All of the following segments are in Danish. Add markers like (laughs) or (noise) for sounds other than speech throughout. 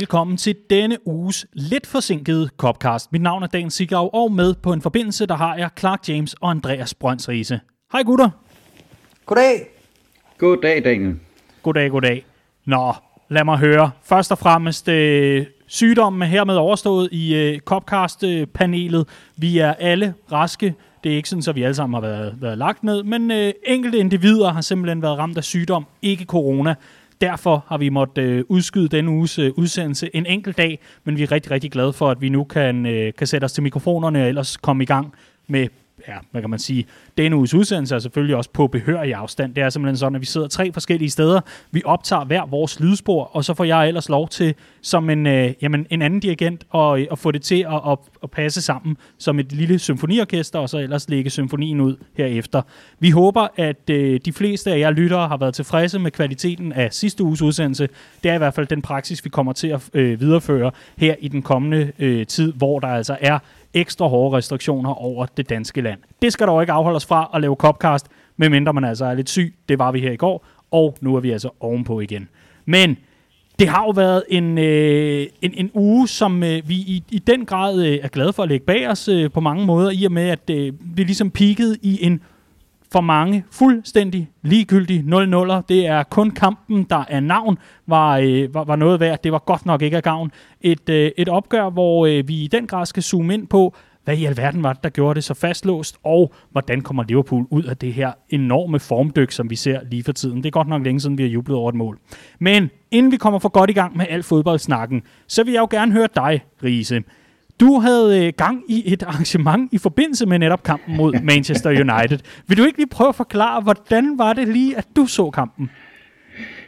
Velkommen til denne uges lidt forsinkede Copcast. Mit navn er Dan Sigau, og med på en forbindelse, der har jeg Clark James og Andreas Brøns Riese. Hej gutter. Goddag. Goddag, Daniel. Goddag, goddag. Nå, lad mig høre. Først og fremmest, øh, sygdommen er hermed overstået i øh, Copcast-panelet. Vi er alle raske. Det er ikke sådan, at vi alle sammen har været, været lagt ned, men øh, enkelte individer har simpelthen været ramt af sygdom, ikke corona. Derfor har vi måttet øh, udskyde denne uges øh, udsendelse en enkelt dag, men vi er rigtig, rigtig glade for, at vi nu kan, øh, kan sætte os til mikrofonerne og ellers komme i gang med ja, hvad kan man sige, denne uges udsendelse er selvfølgelig også på behørig afstand. Det er simpelthen sådan, at vi sidder tre forskellige steder. Vi optager hver vores lydspor, og så får jeg ellers lov til, som en, øh, jamen, en anden dirigent, at, øh, at få det til at, at, at passe sammen som et lille symfoniorkester, og så ellers lægge symfonien ud herefter. Vi håber, at øh, de fleste af jer lyttere har været tilfredse med kvaliteten af sidste uges udsendelse. Det er i hvert fald den praksis, vi kommer til at øh, videreføre her i den kommende øh, tid, hvor der altså er ekstra hårde restriktioner over det danske land. Det skal dog ikke afholde os fra at lave Copcast, medmindre man altså er lidt syg. Det var vi her i går, og nu er vi altså ovenpå igen. Men det har jo været en, øh, en, en uge, som øh, vi i, i den grad øh, er glade for at lægge bag os øh, på mange måder, i og med, at øh, vi ligesom peakede i en for mange fuldstændig ligegyldig 0-0'er. Det er kun kampen, der er navn, var, øh, var, var noget værd. Det var godt nok ikke af gavn. Et, øh, et opgør, hvor øh, vi i den grad skal zoome ind på, hvad i alverden var det, der gjorde det så fastlåst, og hvordan kommer Liverpool ud af det her enorme formdyk, som vi ser lige for tiden. Det er godt nok længe siden, vi har jublet over et mål. Men inden vi kommer for godt i gang med al fodboldsnakken, så vil jeg jo gerne høre dig, Riese. Du havde øh, gang i et arrangement i forbindelse med netop kampen mod (laughs) Manchester United. Vil du ikke lige prøve at forklare, hvordan var det lige, at du så kampen?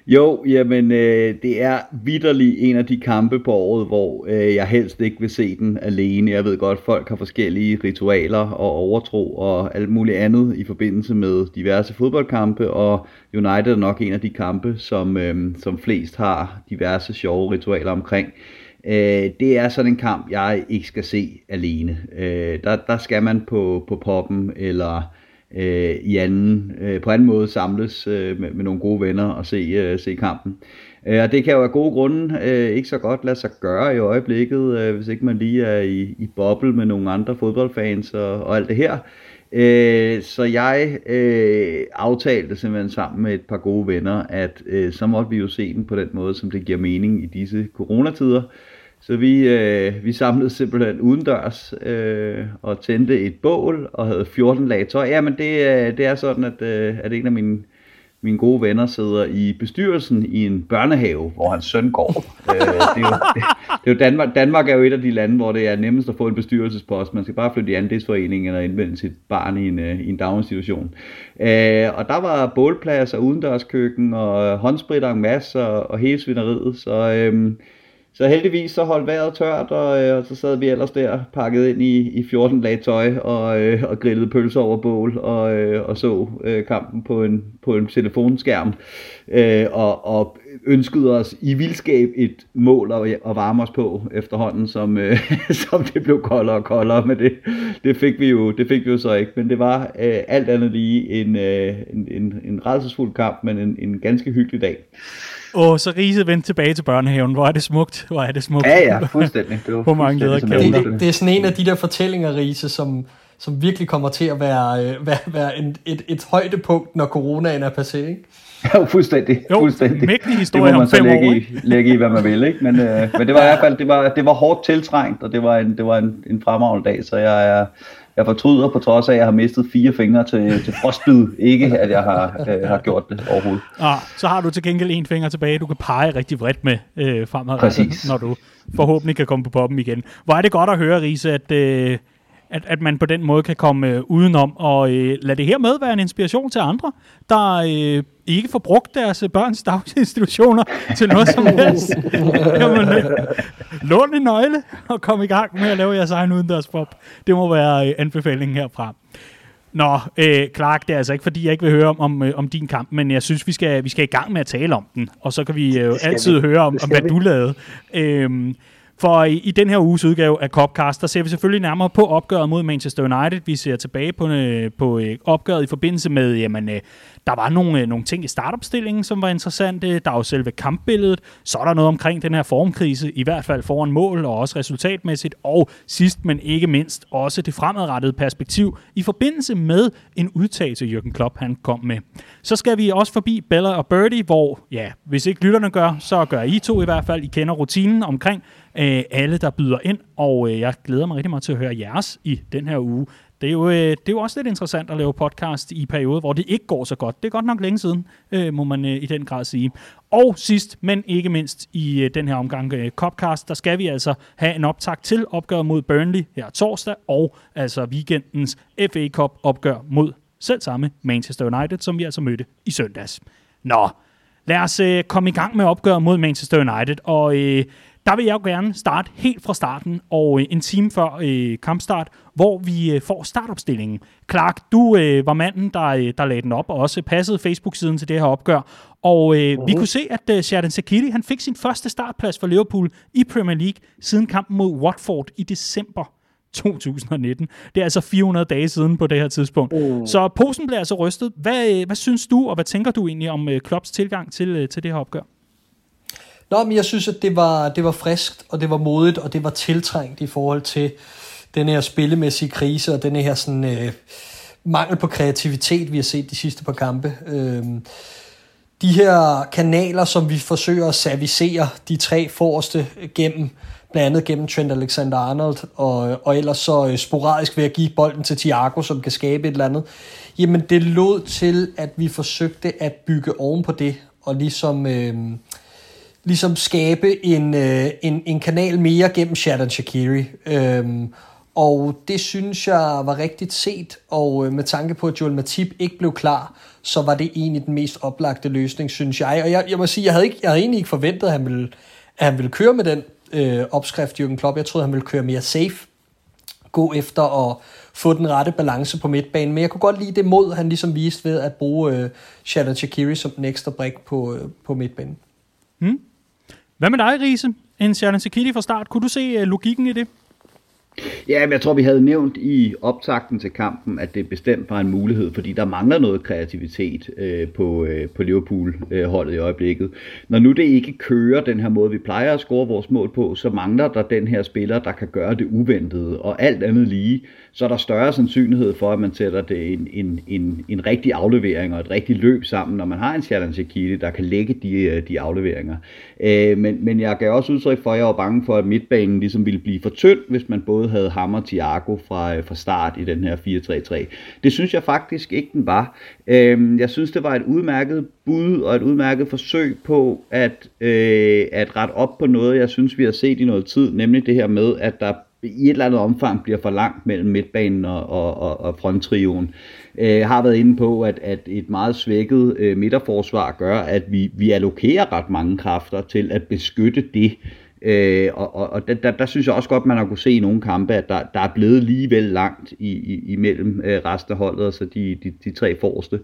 Jo, jamen øh, det er vidderlig en af de kampe på året, hvor øh, jeg helst ikke vil se den alene. Jeg ved godt, folk har forskellige ritualer og overtro og alt muligt andet i forbindelse med diverse fodboldkampe, og United er nok en af de kampe, som, øh, som flest har diverse sjove ritualer omkring. Øh, det er sådan en kamp, jeg ikke skal se alene. Øh, der, der skal man på, på poppen eller øh, i anden, øh, på anden måde samles øh, med, med nogle gode venner og se, øh, se kampen. Øh, og det kan jo af gode grunde øh, ikke så godt lade sig gøre i øjeblikket, øh, hvis ikke man lige er i, i boble med nogle andre fodboldfans og, og alt det her. Øh, så jeg øh, aftalte simpelthen sammen med et par gode venner, at øh, så måtte vi jo se den på den måde, som det giver mening i disse coronatider. Så vi, øh, vi samlede simpelthen udendørs øh, og tændte et bål og havde 14 lag tøj. Jamen det, øh, det er sådan, at, øh, at en af mine, mine gode venner sidder i bestyrelsen i en børnehave, hvor hans søn går. øh, det er jo, (laughs) det, det er jo Danmark, Danmark er jo et af de lande, hvor det er nemmest at få en bestyrelsespost. Man skal bare flytte i andelsforeningen eller indvende sit barn i en, øh, i en daginstitution. Øh, og der var bålplads og udendørskøkken og håndsprit og en masse og, og hele svineriet. Så... Øh, så heldigvis så holdt vejret tørt, og, øh, og så sad vi ellers der pakket ind i, i 14 lag tøj og, øh, og grillede pølser over bål og, øh, og så øh, kampen på en, på en telefonskærm øh, og, og ønskede os i vildskab et mål at, at varme os på efterhånden, som, øh, (laughs) som det blev koldere og koldere, men det, det, fik vi jo, det fik vi jo så ikke. Men det var øh, alt andet lige en, øh, en, en, en redselsfuld kamp, men en, en ganske hyggelig dag. Åh, så Riese vendte tilbage til børnehaven. Hvor er det smukt. Hvor er det smukt. Ja, ja, fuldstændig. Det var Hvor mange ledere kan det, det, det er sådan en af de der fortællinger, Riese, som, som virkelig kommer til at være, øh, være, være en, et, et højdepunkt, når coronaen er passé, ikke? Ja, fuldstændig. Jo, fuldstændig. mægtig historie det må man så lægge, år, i, lægge i, hvad man vil. Ikke? Men, øh, men det var i hvert fald det var, det var hårdt tiltrængt, og det var en, det var en, en fremragende dag, så jeg er, jeg fortryder på trods af, at jeg har mistet fire fingre til, til frostbid. Ikke, at jeg har, øh, har gjort det overhovedet. Ah, så har du til gengæld en finger tilbage, du kan pege rigtig vredt med øh, fremadrettet, når du forhåbentlig kan komme på poppen igen. Hvor er det godt at høre, Riese, at, øh, at, at man på den måde kan komme øh, udenom og øh, lade det her med være en inspiration til andre, der øh, ikke får brugt deres børns dagsinstitutioner (laughs) til noget som helst. (laughs) Jamen, øh, lån en nøgle og kom i gang med at lave jeres egen udendørs pop. Det må være øh, anbefalingen herfra. Nå, øh, Clark, det er altså ikke, fordi jeg ikke vil høre om, om, øh, om din kamp, men jeg synes, vi skal, vi skal i gang med at tale om den, og så kan vi øh, altid vi. høre om, om, hvad vi. du lavede. Øh, for i, i den her uges udgave af Copcast, der ser vi selvfølgelig nærmere på opgøret mod Manchester United. Vi ser tilbage på, øh, på øh, opgøret i forbindelse med, jamen, øh, der var nogle, øh, nogle ting i startopstillingen, som var interessante. Der er jo selve kampbilledet. Så er der noget omkring den her formkrise, i hvert fald foran mål og også resultatmæssigt. Og sidst, men ikke mindst, også det fremadrettede perspektiv i forbindelse med en udtalelse, Jürgen Klopp han kom med. Så skal vi også forbi Bella og Birdie, hvor, ja, hvis ikke lytterne gør, så gør I to i hvert fald. I kender rutinen omkring øh, alle, der byder ind, og øh, jeg glæder mig rigtig meget til at høre jeres i den her uge. Det er, jo, øh, det er jo også lidt interessant at lave podcast i perioder, hvor det ikke går så godt. Det er godt nok længe siden, øh, må man øh, i den grad sige. Og sidst, men ikke mindst i øh, den her omgang øh, Copcast, der skal vi altså have en optag til opgør mod Burnley her torsdag, og altså weekendens FA Cup opgør mod selv samme Manchester United, som vi altså mødte i søndags. Nå, lad os øh, komme i gang med opgøret mod Manchester United, og øh, der vil jeg jo gerne starte helt fra starten, og øh, en time før øh, kampstart, hvor vi øh, får startopstillingen. Clark, du øh, var manden, der, øh, der lagde den op, og også passede Facebook-siden til det her opgør. Og øh, uh-huh. vi kunne se, at øh, Sheridan Sakiri, han fik sin første startplads for Liverpool i Premier League siden kampen mod Watford i december 2019. Det er altså 400 dage siden på det her tidspunkt. Uh. Så posen blev altså rystet. Hvad, øh, hvad synes du, og hvad tænker du egentlig om øh, Klopps tilgang til, øh, til det her opgør? Nå, men jeg synes, at det var, det var friskt, og det var modigt, og det var tiltrængt i forhold til den her spillemæssige krise, og den her sådan, øh, mangel på kreativitet, vi har set de sidste par kampe. Øh, de her kanaler, som vi forsøger at servicere de tre forreste gennem, blandt andet gennem Trent Alexander-Arnold, og, og ellers så øh, sporadisk ved at give bolden til Thiago, som kan skabe et eller andet, jamen det lod til, at vi forsøgte at bygge oven på det, og ligesom... Øh, ligesom skabe en, øh, en, en kanal mere gennem Shadon Shakiri. Øhm, og det synes jeg var rigtigt set, og øh, med tanke på, at Joel Matip ikke blev klar, så var det egentlig den mest oplagte løsning, synes jeg. Og jeg, jeg må sige, jeg havde, ikke, jeg havde egentlig ikke forventet, at han ville, at han ville køre med den øh, opskrift, Jürgen Klopp. Jeg troede, han ville køre mere safe, gå efter at få den rette balance på midtbanen. Men jeg kunne godt lide det mod, han ligesom viste ved at bruge øh, Shadon Shakiri som den ekstra brik på, øh, på midtbanen. Hmm. Hvad med dig, Riese? En Sharon Sekili fra start. Kunne du se øh, logikken i det? Ja, men jeg tror, vi havde nævnt i optakten til kampen, at det bestemt var en mulighed, fordi der mangler noget kreativitet øh, på, øh, på Liverpool-holdet i øjeblikket. Når nu det ikke kører den her måde, vi plejer at score vores mål på, så mangler der den her spiller, der kan gøre det uventede, og alt andet lige, så er der større sandsynlighed for, at man sætter det en, en, en, en rigtig aflevering og et rigtigt løb sammen, når man har en Shalan Shaqiri, der kan lægge de, øh, de afleveringer. Øh, men, men jeg gav også udtryk for, at jeg var bange for, at midtbanen ligesom ville blive for tynd, hvis man både havde ham og Thiago fra, øh, fra start i den her 4-3-3. Det synes jeg faktisk ikke, den var. Øh, jeg synes, det var et udmærket bud og et udmærket forsøg på at, øh, at rette op på noget, jeg synes, vi har set i noget tid, nemlig det her med, at der i et eller andet omfang bliver for langt mellem midtbanen og, og, og, og fronttrioen. Øh, har været inde på, at, at et meget svækket øh, midterforsvar gør, at vi, vi allokerer ret mange kræfter til at beskytte det. Øh, og og, og der, der synes jeg også godt, man har kunne se i nogle kampe, at der, der er blevet ligevel langt i, i, imellem øh, resten af holdet, altså de, de, de tre forreste.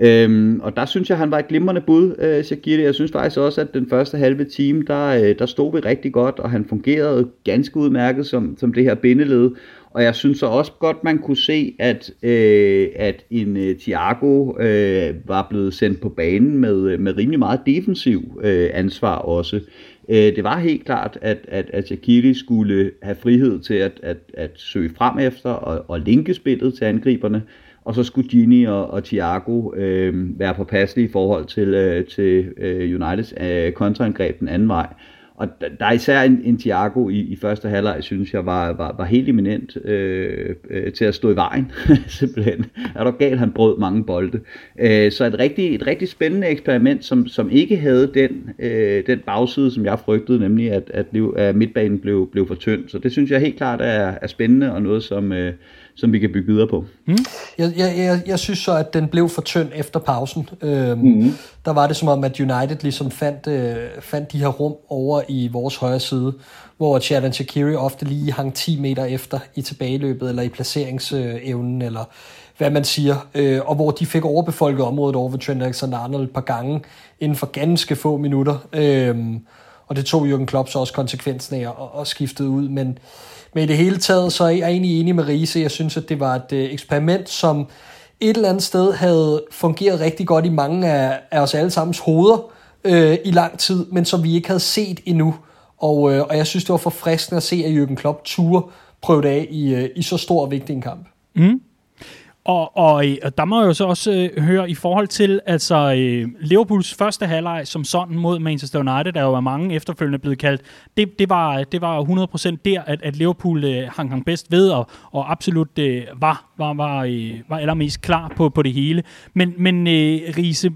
Øhm, og der synes jeg, han var et glimrende bud, øh, Shakiri. Jeg synes faktisk også, at den første halve time, der, øh, der stod vi rigtig godt, og han fungerede ganske udmærket som, som det her bindeled. Og jeg synes så også godt, man kunne se, at, øh, at en uh, Thiago øh, var blevet sendt på banen med, øh, med rimelig meget defensiv øh, ansvar også. Øh, det var helt klart, at, at, at Shaqiri skulle have frihed til at, at, at søge frem efter og, og linke spillet til angriberne, og så skulle Gini og, og Thiago øh, være påpasselige i forhold til, øh, til øh, Uniteds øh, kontraangreb den anden vej. Og der er især en, en Thiago i, i første halvleg, synes jeg, var, var, var helt eminent øh, øh, til at stå i vejen, (laughs) simpelthen. Er du galt, han brød mange bolde. Øh, så et rigtig, et rigtig spændende eksperiment, som, som ikke havde den, øh, den bagside, som jeg frygtede, nemlig at, at, at midtbanen blev, blev for tynd. Så det synes jeg helt klart er, er spændende, og noget, som, øh, som vi kan bygge videre på. Mm. Jeg, jeg, jeg, jeg synes så, at den blev for tynd efter pausen. Øhm, mm. Der var det som om, at United ligesom fandt, øh, fandt de her rum over i vores højre side, hvor Sheridan Shakiri ofte lige hang 10 meter efter i tilbageløbet, eller i placeringsevnen, eller hvad man siger, øh, og hvor de fik overbefolket området over ved Trent Alexander-Arnold et par gange inden for ganske få minutter. Øh, og det tog Jürgen Klopp så også konsekvensen af og, og skiftede ud, men, men i det hele taget, så er jeg egentlig enig med Riese. Jeg synes, at det var et øh, eksperiment, som et eller andet sted havde fungeret rigtig godt i mange af, af os alle sammens hoveder øh, i lang tid, men som vi ikke havde set endnu. Og, øh, og jeg synes, det var forfriskende at se, at Jürgen Klopp turde prøve det af i, øh, i så stor og vigtig en kamp. Mm. Og, og, øh, og der må jeg jo så også øh, høre i forhold til, altså øh, Liverpools første halvleg som sådan mod Manchester United, der jo er mange efterfølgende blevet kaldt, det, det, var, det var 100% der, at, at Liverpool øh, hang, hang bedst ved, og, og absolut øh, var, var, var, øh, var allermest klar på, på det hele. Men, men øh, Riese,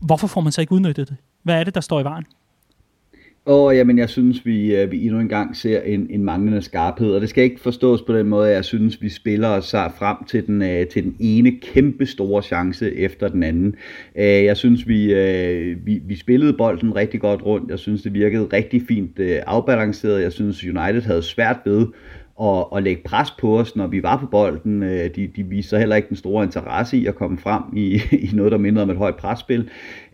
hvorfor får man så ikke udnyttet det? Hvad er det, der står i vejen? Og jamen, jeg synes, vi, uh, vi endnu en gang ser en, en manglende skarphed, og det skal ikke forstås på den måde, at jeg synes, vi spiller os frem til den, uh, til den ene kæmpe store chance efter den anden. Uh, jeg synes, vi, uh, vi, vi spillede bolden rigtig godt rundt. Jeg synes, det virkede rigtig fint uh, afbalanceret. Jeg synes, United havde svært ved at, at lægge pres på os, når vi var på bolden. Øh, de, de viser heller ikke den store interesse i at komme frem i, (laughs) i noget, der mindede om et højt presspil.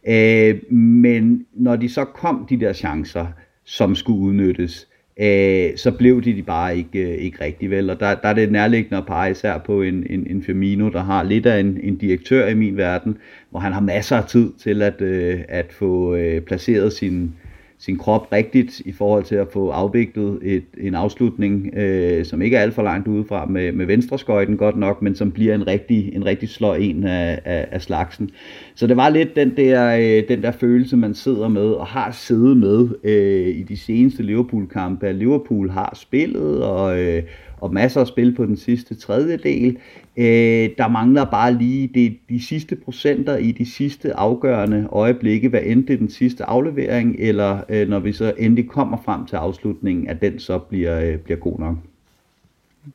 Øh, men når de så kom de der chancer, som skulle udnyttes, øh, så blev de, de bare ikke, øh, ikke rigtig vel. Og der, der er det nærliggende at pege især på en, en, en Firmino, der har lidt af en, en direktør i min verden, hvor han har masser af tid til at, øh, at få øh, placeret sin, sin krop rigtigt i forhold til at få afviklet et, en afslutning, øh, som ikke er alt for langt udefra med, med venstreskøjten godt nok, men som bliver en rigtig, en rigtig slå en af, af, af slagsen. Så det var lidt den der, øh, den der følelse, man sidder med og har siddet med øh, i de seneste Liverpool-kampe, at Liverpool har spillet og, øh, og masser af spil på den sidste tredjedel. Øh, der mangler bare lige det, de sidste procenter i de sidste afgørende øjeblikke, hvad end det er den sidste aflevering, eller øh, når vi så endelig kommer frem til afslutningen, at den så bliver, øh, bliver god nok.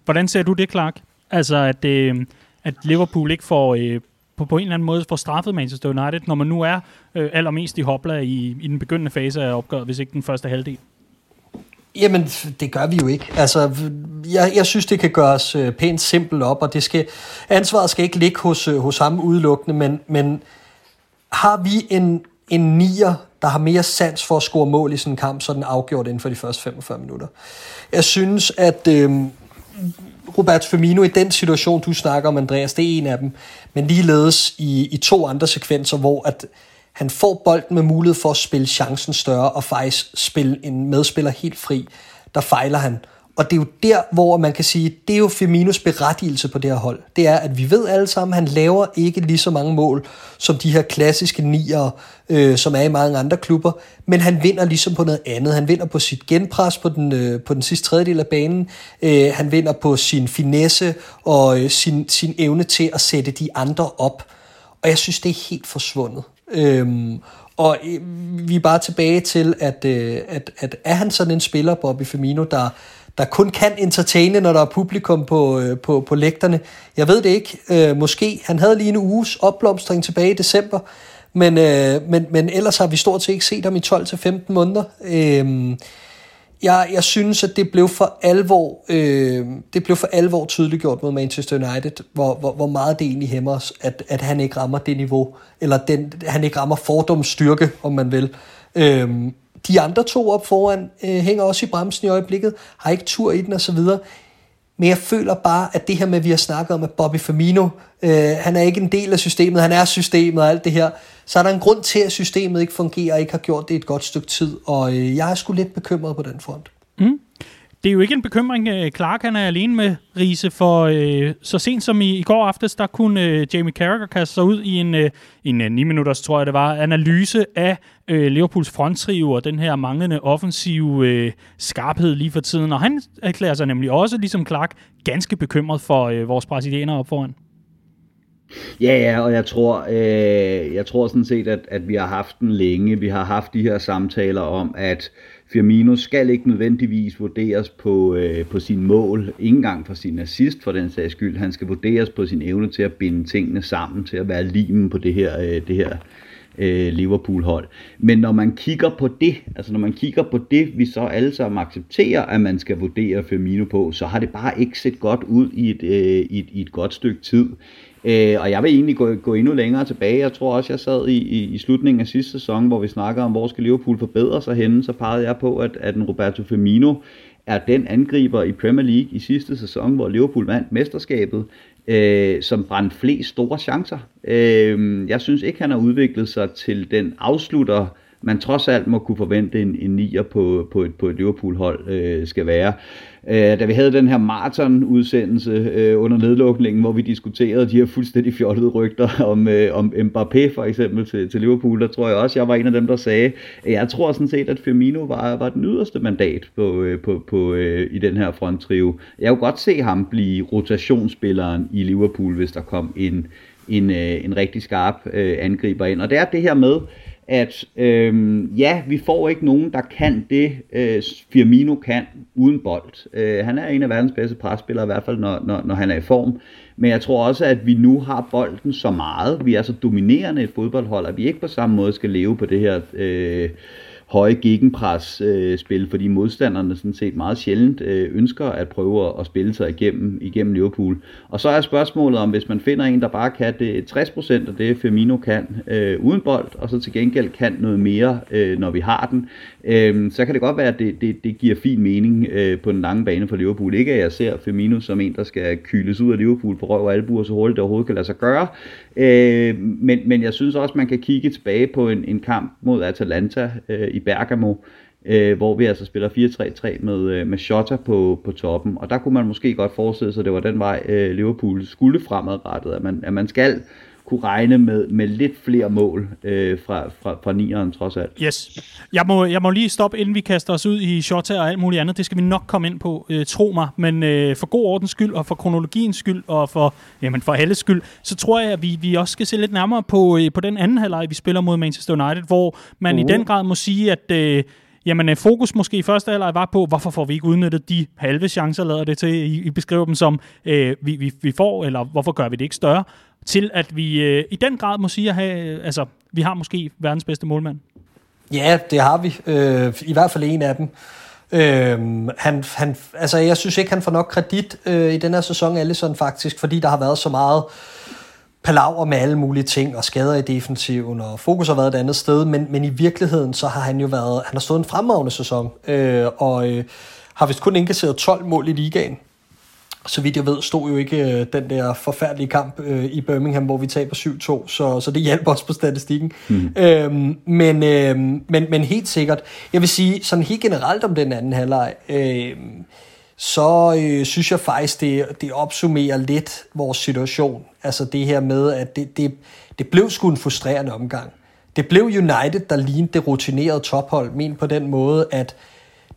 Hvordan ser du det, Clark? Altså, at, øh, at Liverpool ikke får... Øh, på, på en eller anden måde får straffet Manchester United, når man nu er øh, allermest i hopla i, i den begyndende fase af opgøret, hvis ikke den første halvdel? Jamen, det gør vi jo ikke. Altså, jeg, jeg synes, det kan gøres øh, pænt simpelt op, og det skal, ansvaret skal ikke ligge hos, øh, hos ham udelukkende, men, men har vi en, en nier, der har mere sans for at score mål i sådan en kamp, så er den afgjort inden for de første 45 minutter. Jeg synes, at øh, Robert Firmino i den situation, du snakker om, Andreas, det er en af dem, men ligeledes i, i to andre sekvenser, hvor at han får bolden med mulighed for at spille chancen større og faktisk spille en medspiller helt fri. Der fejler han. Og det er jo der, hvor man kan sige, det er jo Firminos berettigelse på det her hold. Det er, at vi ved alle sammen, at han laver ikke lige så mange mål som de her klassiske niere, øh, som er i mange andre klubber, men han vinder ligesom på noget andet. Han vinder på sit genpres på den, øh, på den sidste tredjedel af banen. Øh, han vinder på sin finesse og øh, sin, sin evne til at sætte de andre op. Og jeg synes, det er helt forsvundet. Øhm, og øh, vi er bare tilbage til, at, øh, at, at er han sådan en spiller, Bobby Firmino, der, der kun kan entertaine, når der er publikum på, øh, på, på lægterne? Jeg ved det ikke. Øh, måske. Han havde lige en uges opblomstring tilbage i december, men, øh, men, men ellers har vi stort set ikke set ham i 12-15 måneder. Øh, jeg, jeg synes, at det blev for alvor, øh, det blev for alvor tydeliggjort mod Manchester United, hvor, hvor, hvor meget det egentlig hæmmer os, at, at han ikke rammer det niveau, eller den, han ikke rammer fordoms styrke, om man vil. Øh, de andre to op foran øh, hænger også i bremsen i øjeblikket, har ikke tur i den osv., men jeg føler bare, at det her med, at vi har snakket om, at Bobby Firmino, øh, han er ikke en del af systemet, han er systemet og alt det her, så er der en grund til, at systemet ikke fungerer og ikke har gjort det et godt stykke tid, og øh, jeg er sgu lidt bekymret på den front. Mm. Det er jo ikke en bekymring, øh, Clark han er alene med, Riese, for øh, så sent som i, i går aftes, der kunne øh, Jamie Carragher kaste sig ud i en, øh, en øh, 9 minutters, tror jeg det var, analyse af øh, Liverpools fronttrio og den her manglende offensive øh, skarphed lige for tiden. Og han erklærer sig nemlig også, ligesom Clark, ganske bekymret for øh, vores brasilianer op foran. Ja, ja, og jeg tror, øh, jeg tror sådan set, at, at vi har haft den længe. Vi har haft de her samtaler om, at Firmino skal ikke nødvendigvis vurderes på, øh, på sin mål, ikke engang for sin assist for den sags skyld. Han skal vurderes på sin evne til at binde tingene sammen, til at være limen på det her, øh, det her øh, Liverpool-hold. Men når man kigger på det, altså når man kigger på det, vi så alle sammen accepterer, at man skal vurdere Firmino på, så har det bare ikke set godt ud i et, øh, i et, i et godt stykke tid. Øh, og jeg vil egentlig gå, gå endnu længere tilbage. Jeg tror også, jeg sad i, i, i slutningen af sidste sæson, hvor vi snakker om, hvor skal Liverpool forbedre sig henne, så pegede jeg på, at, at en Roberto Firmino er den angriber i Premier League i sidste sæson, hvor Liverpool vandt mesterskabet, øh, som brændte flest store chancer. Øh, jeg synes ikke, han har udviklet sig til den afslutter, man trods alt må kunne forvente en, en nier på, på, et, på et Liverpool-hold øh, skal være. Øh, da vi havde den her maraton-udsendelse øh, under nedlukningen, hvor vi diskuterede de her fuldstændig fjollede rygter om, øh, om Mbappé for eksempel til, til Liverpool, der tror jeg også, jeg var en af dem, der sagde, at jeg tror sådan set, at Firmino var, var den yderste mandat på, øh, på, på, øh, i den her fronttrio. Jeg kunne godt se ham blive rotationsspilleren i Liverpool, hvis der kom en, en, øh, en rigtig skarp øh, angriber ind. Og det er det her med, at øh, ja, vi får ikke nogen, der kan det, øh, Firmino kan uden bold. Øh, han er en af verdens bedste presspillere, i hvert fald når, når, når han er i form. Men jeg tror også, at vi nu har bolden så meget, vi er så dominerende et fodboldhold, at vi ikke på samme måde skal leve på det her... Øh, høje gegenpres-spil, øh, fordi modstanderne sådan set meget sjældent øh, ønsker at prøve at spille sig igennem, igennem Liverpool. Og så er spørgsmålet om, hvis man finder en, der bare kan det 60% af det, Firmino kan øh, uden bold, og så til gengæld kan noget mere, øh, når vi har den, øh, så kan det godt være, at det, det, det giver fin mening øh, på den lange bane for Liverpool. Ikke at jeg ser Firmino som en, der skal kyles ud af Liverpool på røv og albuer så hurtigt det overhovedet kan lade sig gøre, øh, men, men jeg synes også, man kan kigge tilbage på en, en kamp mod Atalanta øh, i Bergamo, øh, hvor vi altså spiller 4-3-3 med, øh, med Shota på, på toppen. Og der kunne man måske godt forestille sig, at det var den vej, øh, Liverpool skulle fremadrettet, at man, at man skal kunne regne med, med lidt flere mål øh, fra, fra, fra nieren trods alt. Yes. Jeg må, jeg må lige stoppe, inden vi kaster os ud i Shota og alt muligt andet. Det skal vi nok komme ind på, øh, tro mig. Men øh, for god ordens skyld, og for kronologiens skyld, og for, jamen, for alles skyld, så tror jeg, at vi, vi også skal se lidt nærmere på, øh, på den anden halvleg, vi spiller mod Manchester United, hvor man uh. i den grad må sige, at... Øh, Jamen, øh, fokus måske i første halvleg var på, hvorfor får vi ikke udnyttet de halve chancer, lader det til. I, I beskriver dem som, øh, vi, vi, vi får, eller hvorfor gør vi det ikke større til at vi øh, i den grad må sige, at have, øh, altså, vi har måske verdens bedste målmand. Ja, det har vi. Øh, I hvert fald en af dem. Øh, han, han, altså, jeg synes ikke, han får nok kredit øh, i den her sæson, Allison faktisk, fordi der har været så meget palaver med alle mulige ting og skader i defensiven, og fokus har været et andet sted, men, men i virkeligheden så har han jo været, han har stået en fremragende sæson, øh, og øh, har vist kun indkasseret 12 mål i ligaen så vidt jeg ved, stod jo ikke øh, den der forfærdelige kamp øh, i Birmingham, hvor vi taber 7-2, så, så det hjælper også på statistikken. Mm. Øhm, men, øh, men, men helt sikkert, jeg vil sige sådan helt generelt om den anden halvleg, øh, så øh, synes jeg faktisk, det, det opsummerer lidt vores situation. Altså det her med, at det, det, det blev sgu en frustrerende omgang. Det blev United, der lignede det rutinerede tophold, men på den måde, at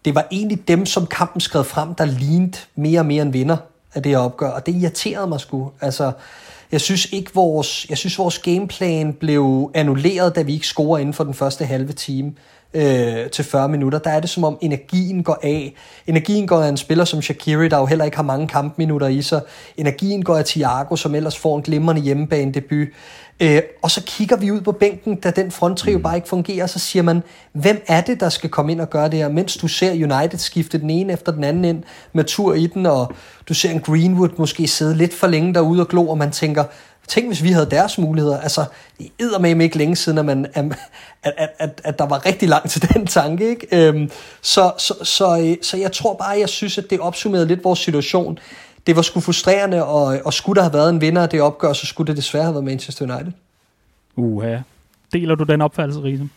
det var egentlig dem, som kampen skred frem, der lignede mere og mere en vinder af det opgør, og det irriterede mig sgu. Altså, jeg synes ikke vores, jeg synes vores gameplan blev annulleret, da vi ikke scorer inden for den første halve time øh, til 40 minutter. Der er det som om energien går af. Energien går af en spiller som Shakiri, der jo heller ikke har mange kampminutter i sig. Energien går af Thiago, som ellers får en glimrende hjemmebane debut. Øh, og så kigger vi ud på bænken, da den fronttrio mm. bare ikke fungerer, så siger man, hvem er det, der skal komme ind og gøre det her, mens du ser United skifte den ene efter den anden ind med tur i den, og du ser en Greenwood måske sidde lidt for længe derude og glo, og man tænker, tænk hvis vi havde deres muligheder. Altså, det er med ikke længe siden, at, man, at, at, at, at der var rigtig langt til (laughs) den tanke. Ikke? Øhm, så, så, så, øh, så jeg tror bare, jeg synes, at det opsummerede lidt vores situation det var sgu frustrerende, og, og skulle der have været en vinder af det opgør, så skulle det desværre have været Manchester United. Uha. Deler du den opfattelse, Riese?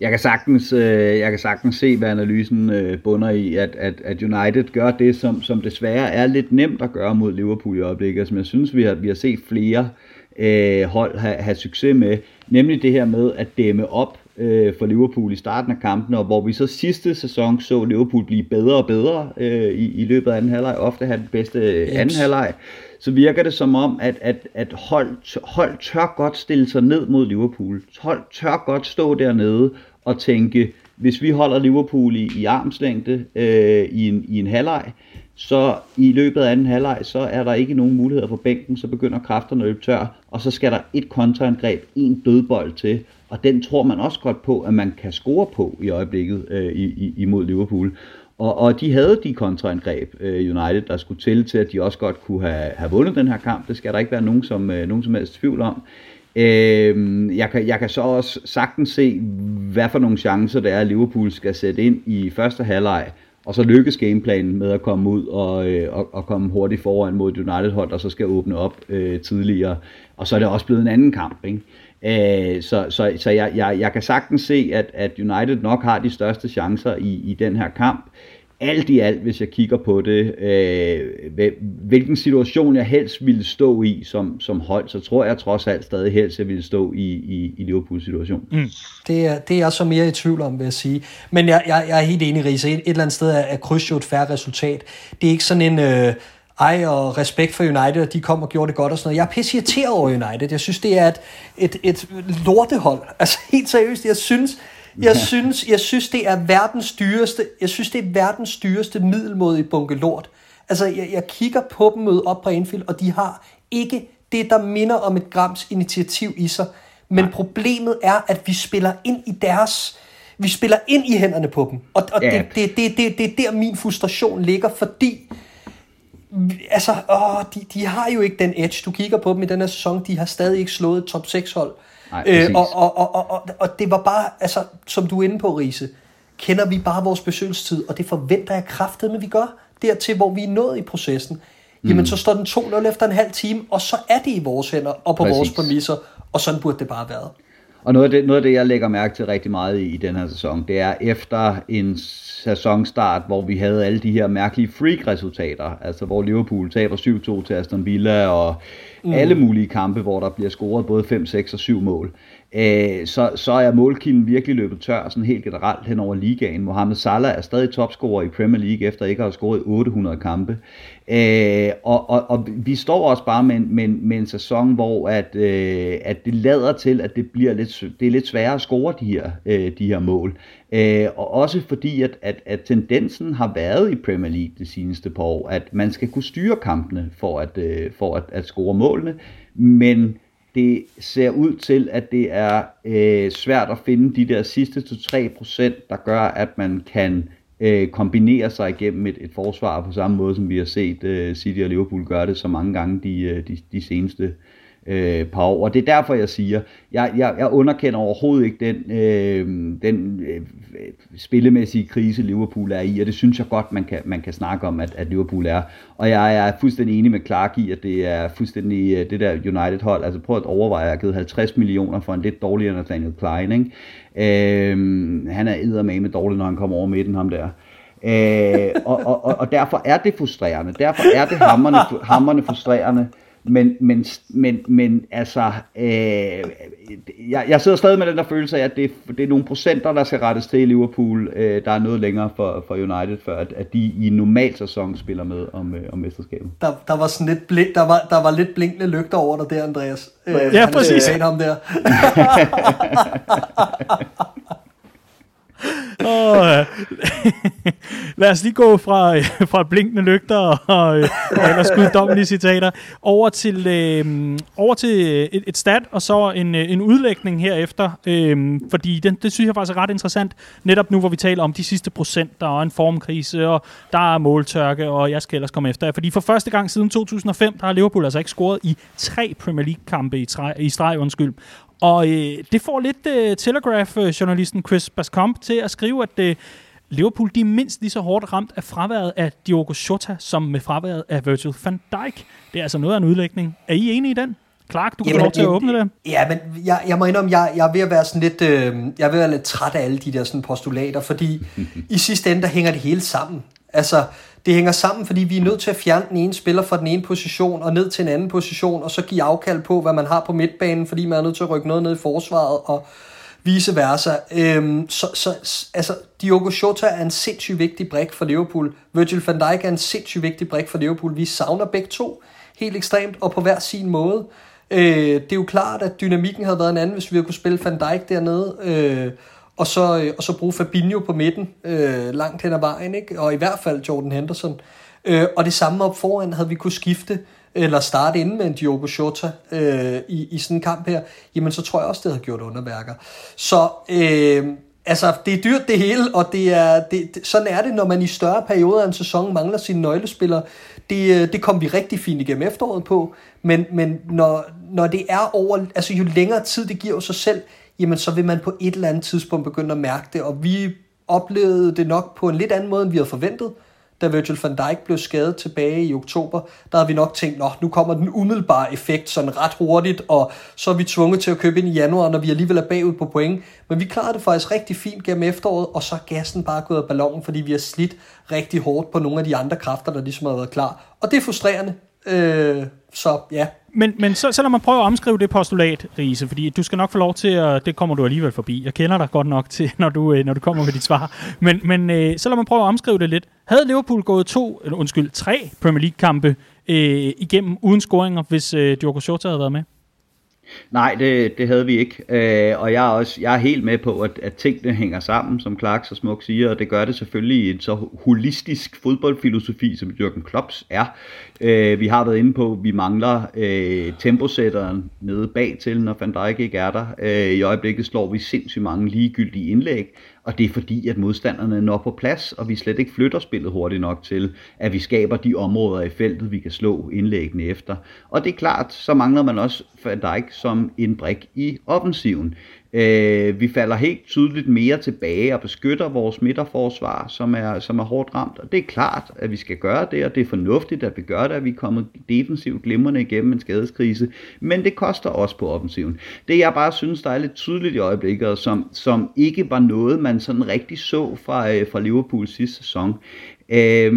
Jeg kan sagtens, øh, jeg kan sagtens se, hvad analysen øh, bunder i, at, at, at United gør det, som, som desværre er lidt nemt at gøre mod Liverpool i øjeblikket, som jeg synes, vi har, vi har set flere øh, hold have, have succes med, nemlig det her med at dæmme op øh, for Liverpool i starten af kampen, og hvor vi så sidste sæson så Liverpool blive bedre og bedre øh, i, i løbet af anden halvleg, ofte have den bedste øh, anden halvleg, så virker det som om, at, at, at hold, hold tør godt stille sig ned mod Liverpool. Hold tør godt stå dernede og tænke, hvis vi holder Liverpool i, i armslængde øh, i, en, i en halvleg, så i løbet af anden halvleg, så er der ikke nogen muligheder for bænken, så begynder kræfterne at løbe tør, og så skal der et kontraangreb, en dødbold til, og den tror man også godt på, at man kan score på i øjeblikket øh, i, i, imod Liverpool. Og, og de havde de kontraangreb, øh, United, der skulle til til, at de også godt kunne have, have vundet den her kamp. Det skal der ikke være nogen som, øh, nogen som helst tvivl om. Øh, jeg, kan, jeg kan så også sagtens se, hvad for nogle chancer det er, at Liverpool skal sætte ind i første halvleg, og så lykkes gameplanen med at komme ud og, øh, og, og komme hurtigt foran mod United-hold, der så skal åbne op øh, tidligere. Og så er det også blevet en anden kamp, ikke? Øh, så så, så jeg, jeg, jeg kan sagtens se, at, at United nok har de største chancer i, i den her kamp alt i alt, hvis jeg kigger på det, øh, hvilken situation jeg helst ville stå i som, som hold, så tror jeg trods alt stadig helst, jeg ville stå i, i, i Liverpools situation. Mm. Det, er, det er jeg så mere i tvivl om, vil jeg sige. Men jeg, jeg, jeg er helt enig, Riese. Et, et eller andet sted er, er kryds jo et færre resultat. Det er ikke sådan en... Øh, ej, og respekt for United, og de kom og gjorde det godt og sådan noget. Jeg er pisse irriteret over United. Jeg synes, det er et, et, et lortehold. (laughs) Altså helt seriøst, jeg synes, jeg synes, jeg synes, det er verdens dyreste, jeg synes, det er verdens dyreste middelmåde i bunke lort. Altså, jeg, jeg kigger på dem møde op på Anfield, og de har ikke det, der minder om et grams initiativ i sig. Men Nej. problemet er, at vi spiller ind i deres... Vi spiller ind i hænderne på dem. Og, og ja. det, det, det, det, det er der, min frustration ligger, fordi... Altså, åh, de, de har jo ikke den edge. Du kigger på dem i den her sæson, de har stadig ikke slået et top 6 hold. Nej, øh, og, og, og, og, og, og det var bare, altså, som du er inde på, Riese, kender vi bare vores besøgelsestid, og det forventer jeg kraftet, men vi gør dertil, hvor vi er nået i processen. Jamen, mm. så står den 2-0 efter en halv time, og så er det i vores hænder, og på Præcis. vores præmisser, og sådan burde det bare være. Og noget af, det, noget af det, jeg lægger mærke til rigtig meget i, i den her sæson, det er efter en sæsonstart, hvor vi havde alle de her mærkelige freak-resultater, altså hvor Liverpool taber 7-2 til Aston Villa, og mm. alle mulige kampe, hvor der bliver scoret både 5, 6 og 7 mål. Øh, så, så er målkilden virkelig løbet tør, sådan helt generelt hen over ligaen. Mohamed Salah er stadig topscorer i Premier League, efter ikke at have scoret 800 kampe. Øh, og, og, og vi står også bare med, med, med en sæson, hvor at, øh, at det lader til, at det bliver lidt, det er lidt sværere at score de her, øh, de her mål. Øh, og også fordi, at, at, at tendensen har været i Premier League det seneste par år, at man skal kunne styre kampene for at, øh, for at, at score målene, men det ser ud til, at det er øh, svært at finde de der sidste 2-3%, der gør, at man kan øh, kombinere sig igennem et, et forsvar på samme måde, som vi har set øh, City og Liverpool gøre det så mange gange de, øh, de, de seneste øh, par år. Og det er derfor, jeg siger, jeg, jeg, jeg underkender overhovedet ikke den, øh, den øh, spillemæssige krise, Liverpool er i, og det synes jeg godt, man kan, man kan snakke om, at, at Liverpool er. Og jeg er fuldstændig enig med Clark i, at det er fuldstændig øh, det der United-hold. Altså prøv at overveje, at jeg har givet 50 millioner for en lidt dårligere Nathaniel Klein. Ikke? Øh, han er med dårlig, når han kommer over midten, ham der. Øh, og, og, og, og derfor er det frustrerende. Derfor er det hammerne, hammerne frustrerende. Men, men, men, men altså, øh, jeg, jeg sidder stadig med den der følelse af, at det, det er nogle procenter, der skal rettes til i Liverpool. Øh, der er noget længere for, for United, før at, at de i en normal sæson spiller med om, øh, om mesterskabet. Der, der, var sådan lidt blink, der, var, der var lidt blinkende lygter over dig der, Andreas. Øh, ja, præcis. Han, ham der. (laughs) oh, lad os lige gå fra, øh, fra blinkende lygter og, øh, og ellers guddommelige citater over til, øh, over til øh, et, et stat og så en, en udlægning herefter, øh, fordi den, det synes jeg faktisk er ret interessant, netop nu hvor vi taler om de sidste procent, der er en formkrise, og der er måltørke, og jeg skal ellers komme efter Fordi for første gang siden 2005, der har Liverpool altså ikke scoret i tre Premier League-kampe i, træ, i streg, undskyld. Og øh, det får lidt øh, Telegraph-journalisten Chris Bascomp til at skrive, at øh, Liverpool de er mindst lige så hårdt ramt af fraværet af Diogo Jota, som med fraværet af Virgil van Dijk. Det er altså noget af en udlægning. Er I enige i den? Clark, du kan lov til at åbne det. Ja, men jeg, jeg må indrømme, jeg, jeg er ved at være sådan lidt, øh, jeg er ved at være lidt træt af alle de der sådan postulater, fordi (laughs) i sidste ende, der hænger det hele sammen. Altså, det hænger sammen, fordi vi er nødt til at fjerne den ene spiller fra den ene position og ned til en anden position, og så give afkald på, hvad man har på midtbanen, fordi man er nødt til at rykke noget ned i forsvaret, og vice versa. Øhm, så, så altså, Diogo Jota er en sindssygt vigtig brik for Liverpool. Virgil van Dijk er en sindssygt vigtig brik for Liverpool. Vi savner begge to helt ekstremt, og på hver sin måde. Øh, det er jo klart, at dynamikken havde været en anden, hvis vi havde kunne spille Van Dijk dernede. Øh, og så, øh, og så bruge Fabinho på midten øh, langt hen ad vejen, ikke? og i hvert fald Jordan Henderson. Øh, og det samme op foran havde vi kunne skifte eller starte inden med en Diogo Jota øh, i, i sådan en kamp her, jamen så tror jeg også, det havde gjort underværker. Så øh, altså, det er dyrt det hele, og det er, det, sådan er det, når man i større perioder af en sæson mangler sine nøglespillere. Det, øh, det kom vi rigtig fint igennem efteråret på, men, men når, når det er over, altså jo længere tid det giver sig selv, jamen så vil man på et eller andet tidspunkt begynde at mærke det, og vi oplevede det nok på en lidt anden måde, end vi havde forventet da Virgil van Dijk blev skadet tilbage i oktober, der havde vi nok tænkt, at nu kommer den umiddelbare effekt sådan ret hurtigt, og så er vi tvunget til at købe ind i januar, når vi alligevel er bagud på point. Men vi klarede det faktisk rigtig fint gennem efteråret, og så er gassen bare gået af ballonen, fordi vi har slidt rigtig hårdt på nogle af de andre kræfter, der ligesom har været klar. Og det er frustrerende. Øh, så ja, men, men så, så lad mig prøve at omskrive det postulat, Riese, fordi du skal nok få lov til at, det kommer du alligevel forbi. Jeg kender dig godt nok til, (laughs) når du, øh, når du kommer med dit svar. Men, men øh, så lad mig prøve at omskrive det lidt. Havde Liverpool gået to, eller undskyld, tre Premier League-kampe øh, igennem uden scoringer, hvis øh, Diogo Jota havde været med? Nej, det, det havde vi ikke. Øh, og jeg er, også, jeg er helt med på, at, at tingene hænger sammen, som Clark så smukt siger, og det gør det selvfølgelig i en så holistisk fodboldfilosofi, som Jürgen Klopps er. Øh, vi har været inde på, at vi mangler øh, temposætteren nede bag til, når Van Dijk ikke er der. Øh, I øjeblikket slår vi sindssygt mange ligegyldige indlæg, og det er fordi, at modstanderne når på plads, og vi slet ikke flytter spillet hurtigt nok til, at vi skaber de områder i feltet, vi kan slå indlæggene efter. Og det er klart, så mangler man også Van Dijk som en brik i offensiven. Øh, vi falder helt tydeligt mere tilbage og beskytter vores midterforsvar, som er, som er hårdt ramt. Og det er klart, at vi skal gøre det, og det er fornuftigt, at vi gør det, at vi er kommet defensivt glimrende igennem en skadeskrise. Men det koster også på offensiven. Det jeg bare synes, der er lidt tydeligt i øjeblikket, og som, som ikke var noget, man sådan rigtig så fra, øh, fra Liverpool sidste sæson, øh,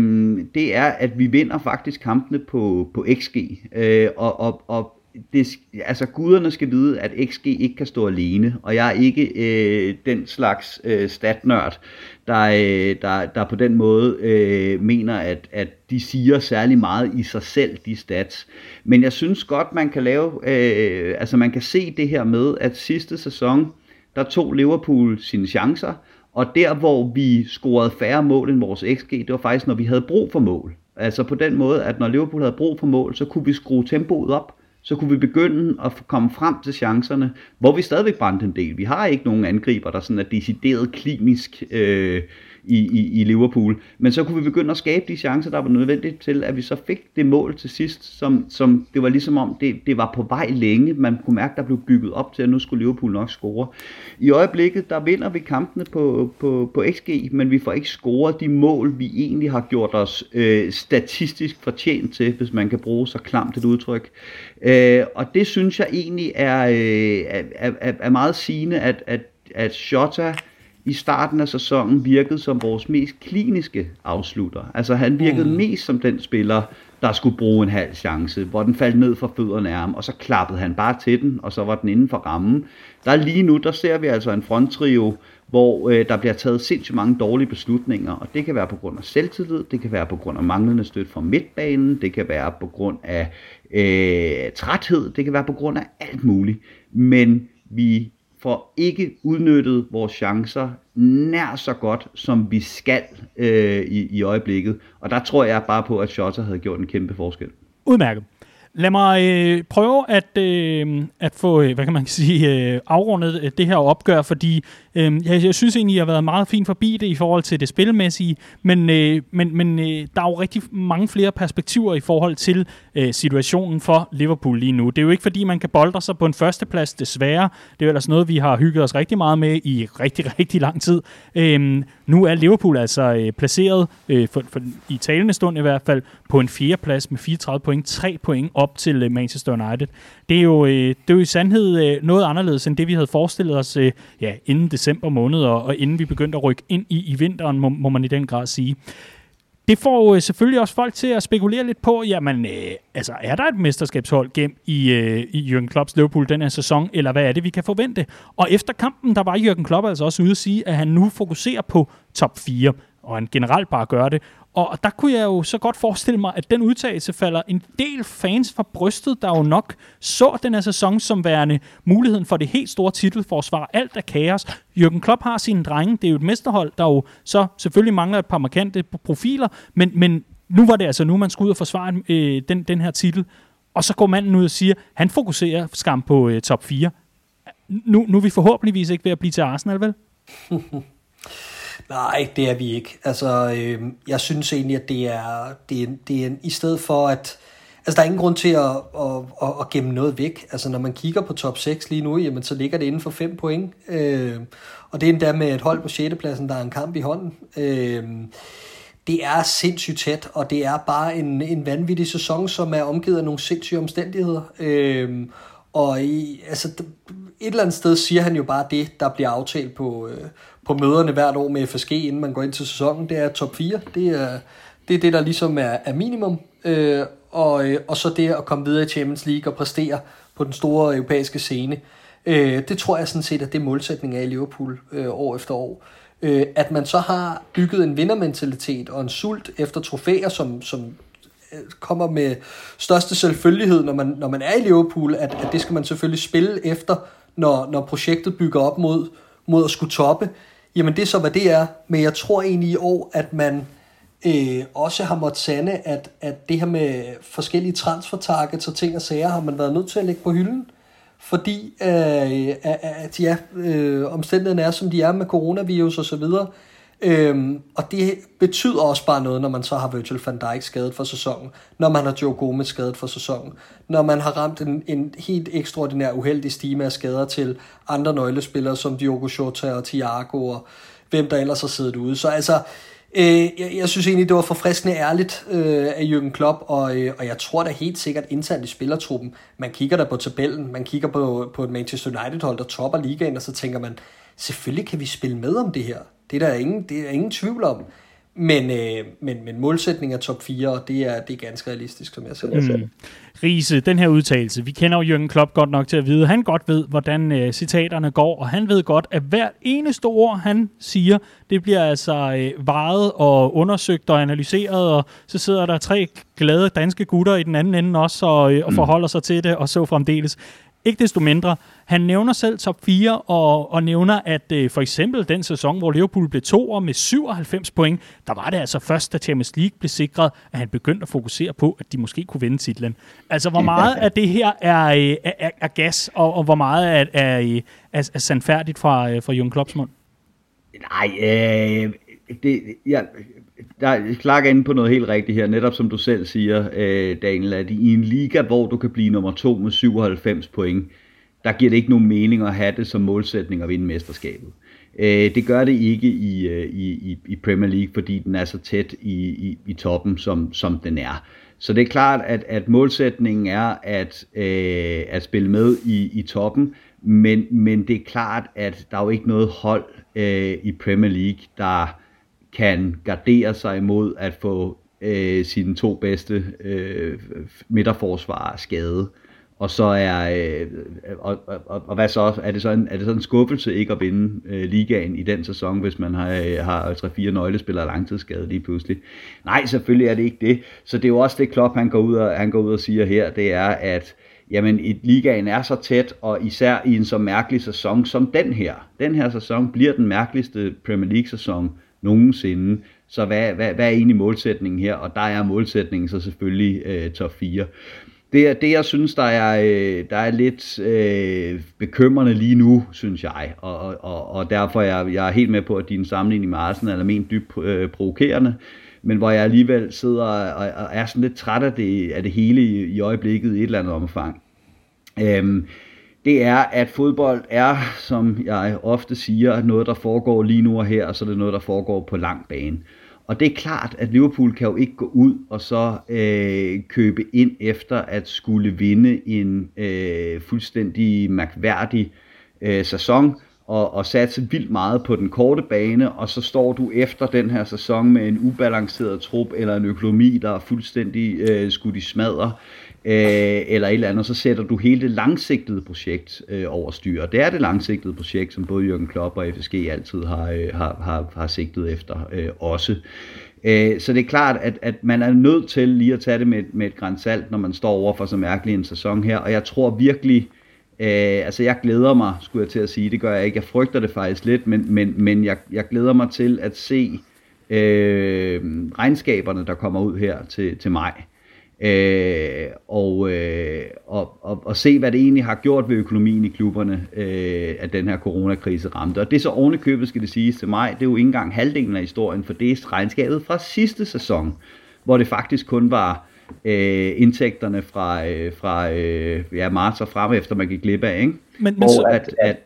det er, at vi vinder faktisk kampene på, på XG. Øh, og, og, og det, altså guderne skal vide, at XG ikke kan stå alene, og jeg er ikke øh, den slags øh, statnørd, der, øh, der, der på den måde øh, mener, at, at de siger særlig meget i sig selv, de stats. Men jeg synes godt, man kan lave, øh, altså man kan se det her med, at sidste sæson, der tog Liverpool sine chancer, og der hvor vi scorede færre mål end vores XG, det var faktisk når vi havde brug for mål. Altså på den måde, at når Liverpool havde brug for mål, så kunne vi skrue tempoet op, så kunne vi begynde at komme frem til chancerne, hvor vi stadigvæk brændte en del. Vi har ikke nogen angriber, der sådan er decideret klinisk øh, i, i, i Liverpool. Men så kunne vi begynde at skabe de chancer, der var nødvendige til, at vi så fik det mål til sidst, som, som det var ligesom om, det, det var på vej længe. Man kunne mærke, der blev bygget op til, at nu skulle Liverpool nok score. I øjeblikket, der vinder vi kampene på, på, på XG, men vi får ikke scoret de mål, vi egentlig har gjort os øh, statistisk fortjent til, hvis man kan bruge så klamt et udtryk. Øh, og det synes jeg egentlig er, øh, er, er, er meget sigende, at, at, at Shota i starten af sæsonen virkede som vores mest kliniske afslutter. Altså han virkede mm. mest som den spiller, der skulle bruge en halv chance, hvor den faldt ned fra fødderne af ham, og så klappede han bare til den, og så var den inden for rammen. Der lige nu, der ser vi altså en fronttrio, hvor øh, der bliver taget sindssygt mange dårlige beslutninger, og det kan være på grund af selvtillid, det kan være på grund af manglende støtte fra midtbanen, det kan være på grund af øh, træthed, det kan være på grund af alt muligt. Men vi får ikke udnyttet vores chancer nær så godt, som vi skal øh, i, i øjeblikket. Og der tror jeg bare på, at Schotter havde gjort en kæmpe forskel. Udmærket. Lad mig øh, prøve at, øh, at få, øh, hvad kan man sige, øh, afrundet øh, det her opgør, fordi øh, jeg, jeg synes egentlig, jeg har været meget fint forbi det i forhold til det spilmæssige, men, øh, men, men øh, der er jo rigtig mange flere perspektiver i forhold til øh, situationen for Liverpool lige nu. Det er jo ikke fordi, man kan bolde sig på en førsteplads, desværre. Det er jo ellers noget, vi har hygget os rigtig meget med i rigtig, (laughs) rigtig lang tid. Øh, nu er Liverpool altså øh, placeret, øh, for, for, i talende stund i hvert fald, på en fjerdeplads med 34 point, 3 point op til øh, Manchester United. Det er, jo, øh, det er jo i sandhed øh, noget anderledes end det, vi havde forestillet os øh, ja, inden december måned, og, og inden vi begyndte at rykke ind i, i vinteren, må, må man i den grad sige. Det får øh, selvfølgelig også folk til at spekulere lidt på, jamen, øh, altså, er der et mesterskabshold gemt i, øh, i Jürgen Klopps Liverpool den her sæson, eller hvad er det, vi kan forvente? Og efter kampen, der var Jürgen Klopp altså også ude at sige, at han nu fokuserer på top 4, og han generelt bare gør det. Og der kunne jeg jo så godt forestille mig, at den udtalelse falder en del fans fra brystet, der jo nok så den her sæson som værende muligheden for det helt store titelforsvar. Alt er kaos. Jürgen Klopp har sine drenge. Det er jo et mesterhold, der jo så selvfølgelig mangler et par markante profiler, men, men nu var det altså nu, man skulle ud og forsvare øh, den, den her titel. og så går manden ud og siger, han fokuserer skam på øh, top 4. Nu, nu er vi forhåbentligvis ikke ved at blive til Arsenal, vel? (laughs) Nej, det er vi ikke. Altså, øh, jeg synes egentlig, at det er, det er, det er i stedet for at... Altså, der er ingen grund til at, at, at, at gemme noget væk. Altså, når man kigger på top 6 lige nu, jamen, så ligger det inden for 5 point. Øh, og det er endda med et hold på 6. pladsen, der er en kamp i hånden. Øh, det er sindssygt tæt, og det er bare en, en vanvittig sæson, som er omgivet af nogle sindssyge omstændigheder. Øh, og i, altså, et eller andet sted siger han jo bare det, der bliver aftalt på, øh, på møderne hvert år med FSG, inden man går ind til sæsonen. Det er top 4. Det er det, er det der ligesom er, er minimum. Øh, og, øh, og så det at komme videre i Champions League og præstere på den store europæiske scene. Øh, det tror jeg sådan set, at det er målsætningen af i Liverpool øh, år efter år. Øh, at man så har bygget en vindermentalitet og en sult efter trofæer, som, som øh, kommer med største selvfølgelighed, når man, når man er i Liverpool, at, at det skal man selvfølgelig spille efter, når, når projektet bygger op mod, mod at skulle toppe. Jamen det er så, hvad det er. Men jeg tror egentlig i år, at man øh, også har måttet sande, at, at det her med forskellige transfertargets og ting og sager, har man været nødt til at lægge på hylden fordi øh, at ja, øh, omstændighederne er, som de er med coronavirus og så videre. Øhm, og det betyder også bare noget, når man så har Virgil van Dijk skadet for sæsonen, når man har Joe Gomez skadet for sæsonen, når man har ramt en, en helt ekstraordinær uheldig stime af skader til andre nøglespillere som Diogo Jota og Thiago og hvem der ellers har siddet ude. Så altså, Øh, jeg, jeg synes egentlig, det var forfriskende ærligt øh, af Jürgen Klopp, og, øh, og jeg tror da helt sikkert internt i spillertruppen, man kigger der på tabellen, man kigger på, på et Manchester United-hold, der topper ligaen, og så tænker man, selvfølgelig kan vi spille med om det her. Det er der ingen, det er ingen tvivl om. Men, øh, men, men målsætningen er top 4, og det er, det er ganske realistisk, som jeg ser det. Mm. Riese, den her udtalelse, vi kender jo Jürgen Klopp godt nok til at vide, han godt ved, hvordan øh, citaterne går, og han ved godt, at hver eneste ord, han siger, det bliver altså øh, vejet og undersøgt og analyseret, og så sidder der tre glade danske gutter i den anden ende også, og, øh, og mm. forholder sig til det, og så fremdeles. Ikke desto mindre, han nævner selv top 4, og, og nævner, at øh, for eksempel den sæson, hvor Liverpool blev to med 97 point, der var det altså først, da Champions League blev sikret, at han begyndte at fokusere på, at de måske kunne vinde titlen. Altså, hvor meget af det her er, øh, er, er gas, og, og hvor meget er, er, øh, er, er sandfærdigt fra, øh, fra Jürgen Klopps mund? Nej, øh, det, ja, der er Clark inde på noget helt rigtigt her, netop som du selv siger, øh, Daniel, at i en liga, hvor du kan blive nummer to med 97 point, der giver det ikke nogen mening at have det som målsætning at vinde mesterskabet. Øh, det gør det ikke øh, i, i, i Premier League, fordi den er så tæt i, i, i toppen, som, som den er. Så det er klart, at, at målsætningen er at, øh, at spille med i, i toppen, men, men det er klart, at der er jo ikke noget hold øh, i Premier League, der kan gardere sig imod at få øh, sine to bedste øh, midterforsvarer skadet. Og så er øh, og, og, og, hvad så er det så en, er det så en skuffelse ikke at vinde øh, ligaen i den sæson, hvis man har øh, har tre fire nøglespillere langtidsskade lige pludselig. Nej, selvfølgelig er det ikke det. Så det er jo også det Klopp han går ud og han går ud og siger her, det er at jamen et ligaen er så tæt, og især i en så mærkelig sæson som den her. Den her sæson bliver den mærkeligste Premier League sæson nogensinde. Så hvad, hvad, hvad er egentlig målsætningen her? Og der er målsætningen så selvfølgelig øh, top 4. Det er det, jeg synes, der er, øh, der er lidt øh, bekymrende lige nu, synes jeg. Og, og, og derfor er jeg, jeg er helt med på, at din sammenligning med Arsenal er ment dybt øh, provokerende. Men hvor jeg alligevel sidder og, og er sådan lidt træt af det, af det hele i, i øjeblikket i et eller andet omfang. Øhm, det er, at fodbold er, som jeg ofte siger, noget, der foregår lige nu og her, og så er det noget, der foregår på lang bane. Og det er klart, at Liverpool kan jo ikke gå ud og så øh, købe ind efter at skulle vinde en øh, fuldstændig mærkværdig øh, sæson og, og satse vildt meget på den korte bane, og så står du efter den her sæson med en ubalanceret trup eller en økonomi, der er fuldstændig øh, skudt i smadre øh, eller et eller andet, så sætter du hele det langsigtede projekt øh, over styr. Det er det langsigtede projekt, som både Jørgen Klopp og FSG altid har, øh, har, har, har sigtet efter øh, også. Øh, så det er klart, at, at man er nødt til lige at tage det med, med et græns salt, når man står over for så mærkelig en sæson her. Og jeg tror virkelig, Øh, altså jeg glæder mig, skulle jeg til at sige, det gør jeg ikke, jeg frygter det faktisk lidt, men, men, men jeg, jeg glæder mig til at se øh, regnskaberne, der kommer ud her til, til mig øh, og, øh, og, og, og se, hvad det egentlig har gjort ved økonomien i klubberne, øh, at den her coronakrise ramte. Og det er så ovenikøbet, skal det siges til mig, det er jo ikke engang halvdelen af historien, for det er regnskabet fra sidste sæson, hvor det faktisk kun var øh, indtægterne fra, øh, fra øh, ja, marts og frem efter, man gik glip af, ikke? Men, men og så, at, at,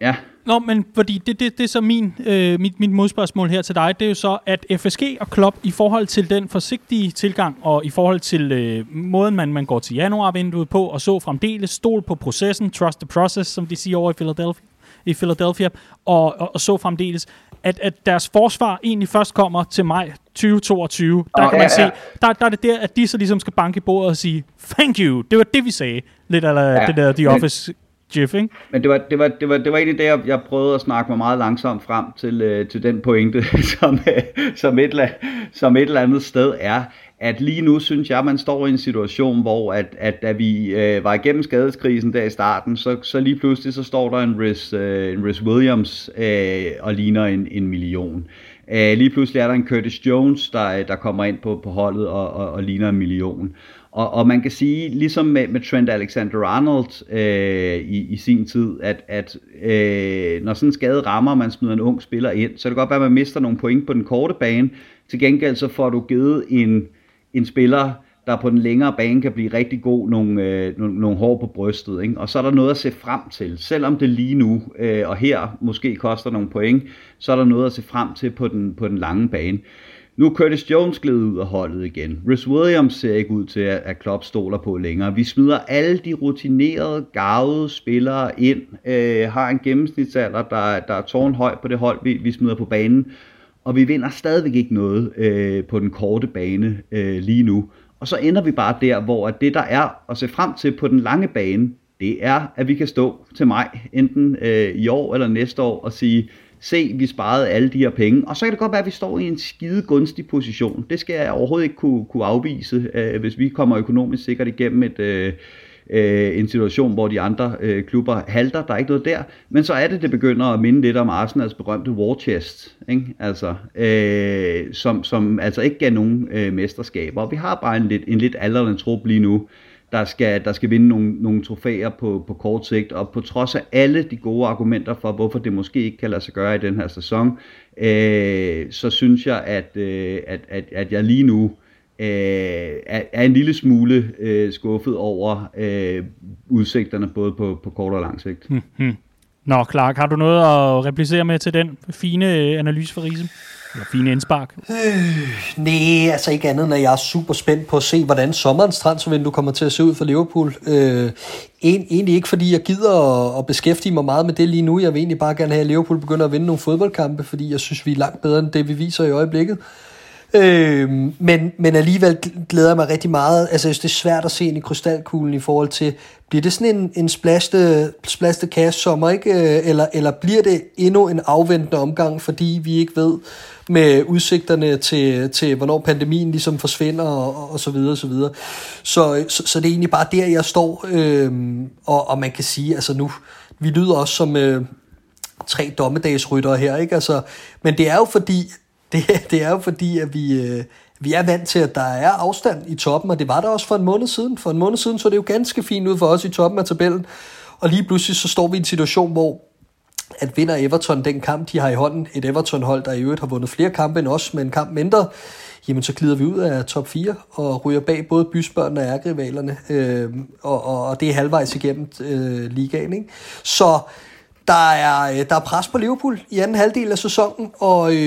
ja, Nå, men fordi det, det, det er så min, øh, mit, mit modspørgsmål her til dig, det er jo så, at FSG og Klopp i forhold til den forsigtige tilgang, og i forhold til øh, måden, man, man går til januarvinduet på, og så fremdeles stol på processen, trust the process, som de siger over i Philadelphia, i Philadelphia og, og, og så fremdeles, at, at deres forsvar egentlig først kommer til maj 2022. Der Nå, kan man ja, se, ja. der, der er det der, at de så ligesom skal banke i bordet og sige, thank you, det var det, vi sagde. Lidt af Ja, det der The Office Jeff, ikke? Men det var, det var, det var, det var egentlig det, jeg, jeg prøvede at snakke mig meget langsomt frem til, øh, til den pointe, (laughs) som, øh, som, et, eller- som et eller andet sted er, at lige nu synes jeg, man står i en situation, hvor at, at da vi øh, var igennem skadeskrisen der i starten, så, så lige pludselig så står der en Rhys, øh, en Rhys Williams øh, og ligner en, en million. Øh, lige pludselig er der en Curtis Jones, der, der kommer ind på, på holdet og, og, og ligner en million. Og, og man kan sige, ligesom med, med Trent Alexander-Arnold øh, i, i sin tid, at, at øh, når sådan en skade rammer, og man smider en ung spiller ind, så kan det godt være, at man mister nogle point på den korte bane. Til gengæld så får du givet en, en spiller, der på den længere bane kan blive rigtig god, nogle, øh, nogle, nogle hår på brystet. Ikke? Og så er der noget at se frem til. Selvom det lige nu, øh, og her måske koster nogle point, så er der noget at se frem til på den, på den lange bane. Nu er Curtis Jones glædet ud af holdet igen. Rhys Williams ser ikke ud til, at Klopp stoler på længere. Vi smider alle de rutinerede, gavede spillere ind. Øh, har en gennemsnitsalder, der, der er tårnhøj på det hold, vi, vi smider på banen. Og vi vinder stadigvæk ikke noget øh, på den korte bane øh, lige nu. Og så ender vi bare der, hvor at det der er at se frem til på den lange bane, det er, at vi kan stå til maj, enten øh, i år eller næste år, og sige, se, vi sparede alle de her penge. Og så kan det godt være, at vi står i en skide gunstig position. Det skal jeg overhovedet ikke kunne, kunne afvise, øh, hvis vi kommer økonomisk sikkert igennem et... Øh, øh, en situation, hvor de andre øh, klubber halter, der er ikke noget der, men så er det, det begynder at minde lidt om Arsenals berømte war chest, ikke? Altså, øh, som, som altså ikke gav nogen øh, mesterskaber, og vi har bare en lidt, en lidt aldrende trup lige nu, der skal, der skal vinde nogle, nogle trofæer på, på kort sigt, og på trods af alle de gode argumenter for, hvorfor det måske ikke kan lade sig gøre i den her sæson, øh, så synes jeg, at, øh, at, at, at jeg lige nu øh, er, er en lille smule øh, skuffet over øh, udsigterne, både på, på kort og lang sigt. Hmm. Nå, Clark, har du noget at replicere med til den fine analyse for Riese? Eller fine indspark? Øh, Nej, altså ikke andet, end at jeg er super spændt på at se, hvordan sommerens transfervindue kommer til at se ud for Liverpool. Øh, en, egentlig ikke, fordi jeg gider at, at beskæftige mig meget med det lige nu. Jeg vil egentlig bare gerne have, at Liverpool begynder at vinde nogle fodboldkampe, fordi jeg synes, vi er langt bedre end det, vi viser i øjeblikket. Øh, Øh, men, men alligevel glæder jeg mig rigtig meget. Altså, det er svært at se ind i krystalkuglen i forhold til, bliver det sådan en, en splaste, splaste cash sommer, ikke? Øh, eller, eller bliver det endnu en afventende omgang, fordi vi ikke ved med udsigterne til, til hvornår pandemien ligesom forsvinder og, og så videre og så videre. Så, så, så det er egentlig bare der, jeg står. Øh, og, og man kan sige, altså nu, vi lyder også som... Øh, tre dommedagsryttere her, ikke? Altså, men det er jo fordi, det, det er jo fordi, at vi, øh, vi er vant til, at der er afstand i toppen, og det var der også for en måned siden. For en måned siden så det jo ganske fint ud for os i toppen af tabellen, og lige pludselig så står vi i en situation, hvor at vinder Everton den kamp, de har i hånden, et Everton-hold, der i øvrigt har vundet flere kampe end os, men en kamp mindre, jamen så glider vi ud af top 4 og ryger bag både bysbørnene og ærgerivalerne, øh, og, og, og det er halvvejs igennem øh, ligaen. Ikke? Så der er, øh, der er pres på Liverpool i anden halvdel af sæsonen, og øh,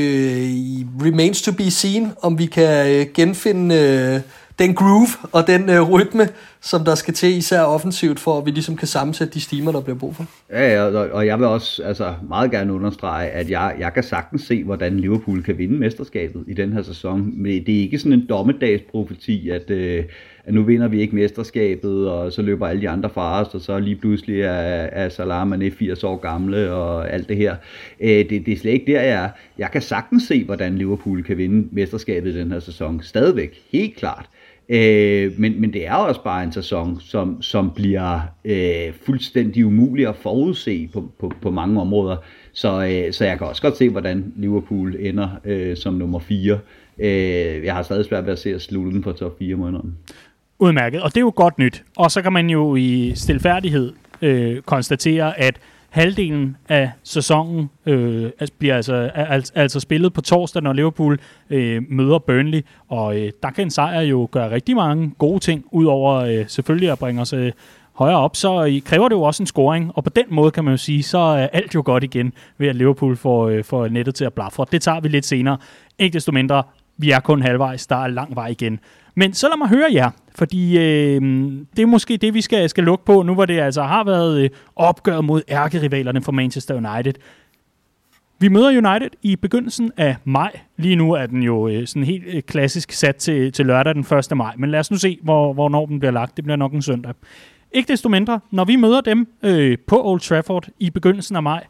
remains to be seen, om vi kan øh, genfinde øh, den groove og den øh, rytme, som der skal til, især offensivt, for at vi ligesom kan sammensætte de stimer, der bliver brug for. Ja, ja og, og jeg vil også altså, meget gerne understrege, at jeg, jeg kan sagtens se, hvordan Liverpool kan vinde mesterskabet i den her sæson. Men det er ikke sådan en dommedagsprofeti, at, øh, at nu vinder vi ikke mesterskabet, og så løber alle de andre fra os, og så lige pludselig er, er Salah Mane 80 år gamle og alt det her. Øh, det, det er slet ikke der, jeg er. Jeg kan sagtens se, hvordan Liverpool kan vinde mesterskabet i den her sæson. Stadigvæk, helt klart. Øh, men, men det er også bare en sæson, som, som bliver øh, fuldstændig umulig at forudse på, på, på mange områder. Så, øh, så jeg kan også godt se, hvordan Liverpool ender øh, som nummer 4. Øh, jeg har stadig svært ved at se at slutte den på top 4 måneder. Udmærket, og det er jo godt nyt. Og så kan man jo i stilfærdighed øh, konstatere, at halvdelen af sæsonen øh, altså, bliver altså, al, altså spillet på torsdag, når Liverpool øh, møder Burnley, og øh, der kan en sejr jo gøre rigtig mange gode ting, udover øh, selvfølgelig at bringe os øh, højere op, så øh, kræver det jo også en scoring, og på den måde kan man jo sige, så er alt jo godt igen ved at Liverpool får, øh, får nettet til at blafre. Det tager vi lidt senere. Ikke desto mindre, vi er kun halvvejs, der er lang vej igen. Men så lad mig høre jer, fordi øh, det er måske det, vi skal, skal lukke på, nu hvor det altså har været øh, opgør mod ærkerivalerne for Manchester United. Vi møder United i begyndelsen af maj. Lige nu er den jo øh, sådan helt øh, klassisk sat til, til lørdag den 1. maj, men lad os nu se, hvor, hvornår den bliver lagt. Det bliver nok en søndag. Ikke desto mindre, når vi møder dem øh, på Old Trafford i begyndelsen af maj,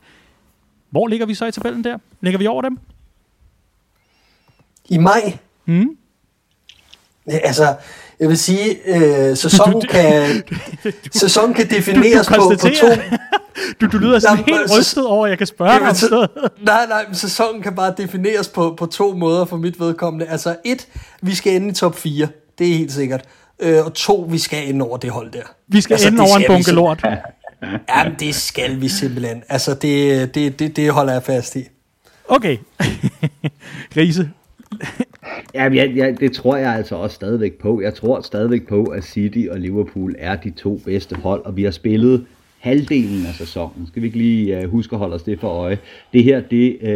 hvor ligger vi så i tabellen der? Ligger vi over dem? I maj? Mm. Altså, jeg vil sige, øh, sæsonen, kan, (laughs) sæsonen kan defineres du, du på, på to... (laughs) du, du lyder sådan helt rystet over, at jeg kan spørge dig om Nej, nej, men sæsonen kan bare defineres på, på to måder for mit vedkommende. Altså et, vi skal ende i top 4, det er helt sikkert. Øh, og to, vi skal ende over det hold der. Vi skal altså, ende over en bunke lort. Jamen, det skal vi simpelthen. Altså, det, det, det, det holder jeg fast i. Okay. (laughs) Grise. Ja, ja, ja, det tror jeg altså også stadigvæk på. Jeg tror stadigvæk på, at City og Liverpool er de to bedste hold, og vi har spillet halvdelen af sæsonen. Skal vi ikke lige uh, huske at holde os det for øje? Det her, det, uh,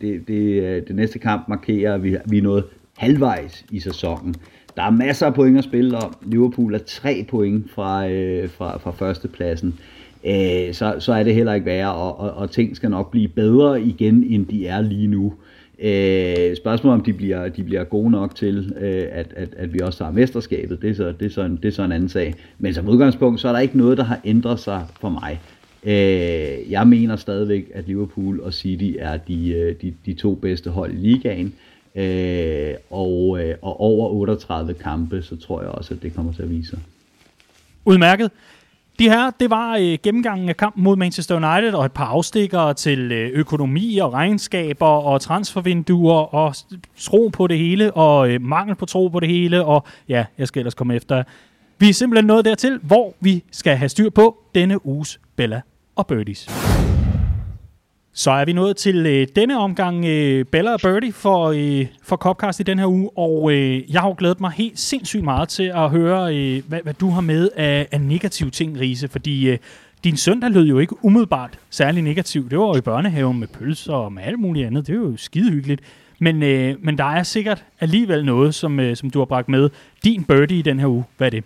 det, det, uh, det næste kamp markerer, at vi, vi er nået halvvejs i sæsonen. Der er masser af point at spille om. Liverpool er tre point fra, uh, fra, fra førstepladsen. Uh, så, så er det heller ikke værre, og, og, og ting skal nok blive bedre igen, end de er lige nu. Øh, Øh, spørgsmålet om de bliver, de bliver gode nok til, øh, at, at, at vi også har mesterskabet, det er, så, det, er så en, det er så en anden sag. Men som udgangspunkt, så er der ikke noget, der har ændret sig for mig. Øh, jeg mener stadigvæk, at Liverpool og City er de, øh, de, de to bedste hold i ligaen. Øh, og, øh, og over 38 kampe, så tror jeg også, at det kommer til at vise sig. Udmærket. De her, det var øh, gennemgangen af kampen mod Manchester United og et par afstikker til øh, økonomi og regnskaber og transfervinduer og tro på det hele og øh, mangel på tro på det hele og ja, jeg skal ellers komme efter. Vi er simpelthen nået dertil, hvor vi skal have styr på denne uges Bella og Birdies. Så er vi nået til øh, denne omgang øh, Bella og Birdie for, øh, for Copcast i den her uge, og øh, jeg har jo glædet mig helt sindssygt meget til at høre, øh, hvad, hvad du har med af, af negative ting, Riese, fordi øh, din søndag lød jo ikke umiddelbart særlig negativ. Det var jo i børnehaven med pølser og med alt muligt andet. Det er jo skide hyggeligt. Men, øh, men der er sikkert alligevel noget, som, øh, som du har bragt med. Din birdie i den her uge, hvad er det?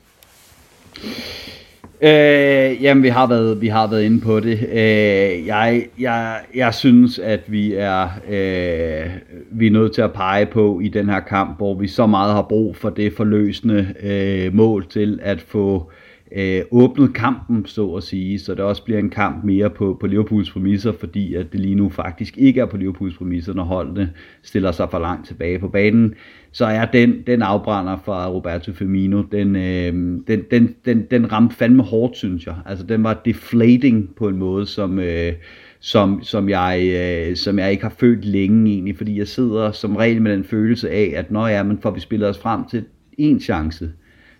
Øh, jamen, vi har været, vi har været inde på det. Øh, jeg, jeg, jeg synes, at vi er, øh, vi er nødt til at pege på i den her kamp, hvor vi så meget har brug for det forløsende øh, mål til at få øh, Øh, åbnet kampen, så at sige, så det også bliver en kamp mere på, på Liverpools præmisser, fordi at det lige nu faktisk ikke er på Liverpools præmisser, når holdene stiller sig for langt tilbage på banen. Så er den, den afbrænder fra Roberto Firmino, den, øh, den, den, den, den ramte fandme hårdt, synes jeg. Altså den var deflating på en måde, som, øh, som, som, jeg, øh, som jeg ikke har følt længe egentlig, fordi jeg sidder som regel med den følelse af, at når ja, men får vi spillet os frem til en chance,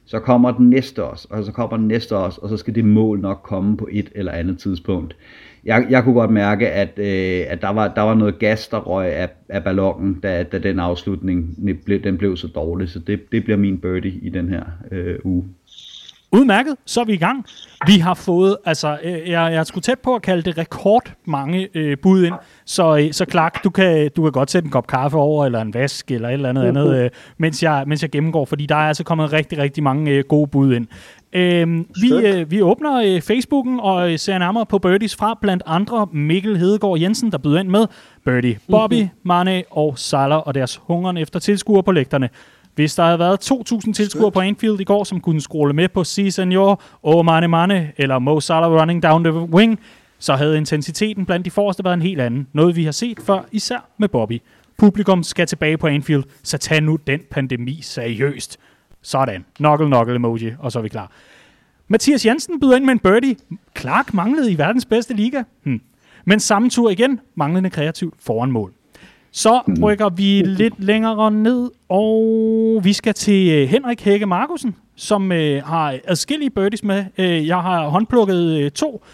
så kommer den næste også, og så kommer den næste også, og så skal det mål nok komme på et eller andet tidspunkt jeg, jeg kunne godt mærke, at, øh, at der, var, der var noget gas, der røg af, af ballonen, da, da den afslutning blev, den blev så dårlig. Så det, det bliver min birdie i den her øh, uge. Udmærket, så er vi i gang. Vi har fået, altså, øh, jeg, jeg skulle tæt på at kalde det rekord mange øh, bud ind. Så, øh, så Clark, du kan, du kan godt sætte en kop kaffe over, eller en vask, eller et eller andet uh-huh. andet, øh, mens, jeg, mens jeg gennemgår, fordi der er altså kommet rigtig, rigtig mange øh, gode bud ind. Øh, vi, øh, vi åbner øh, Facebooken og øh, ser nærmere på birdies fra blandt andre Mikkel Hedegaard Jensen, der byder ind med Birdie, Bobby, uh-huh. Mane og Salah og deres hungeren efter tilskuere på lægterne. Hvis der havde været 2.000 tilskuere på Anfield i går, som kunne scrolle med på Si Senor, Oh Mane Mane eller Mo Salah running down the wing, så havde intensiteten blandt de forreste været en helt anden. Noget vi har set før, især med Bobby. Publikum skal tilbage på Anfield, så tag nu den pandemi seriøst. Sådan. Knuckle, knuckle emoji, og så er vi klar. Mathias Jensen byder ind med en birdie. Clark manglede i verdens bedste liga. Hm. Men samme tur igen, manglende kreativ foran mål. Så rykker vi lidt længere ned, og vi skal til øh, Henrik Hække Markusen, som øh, har adskillige birdies med. Øh, jeg har håndplukket øh, to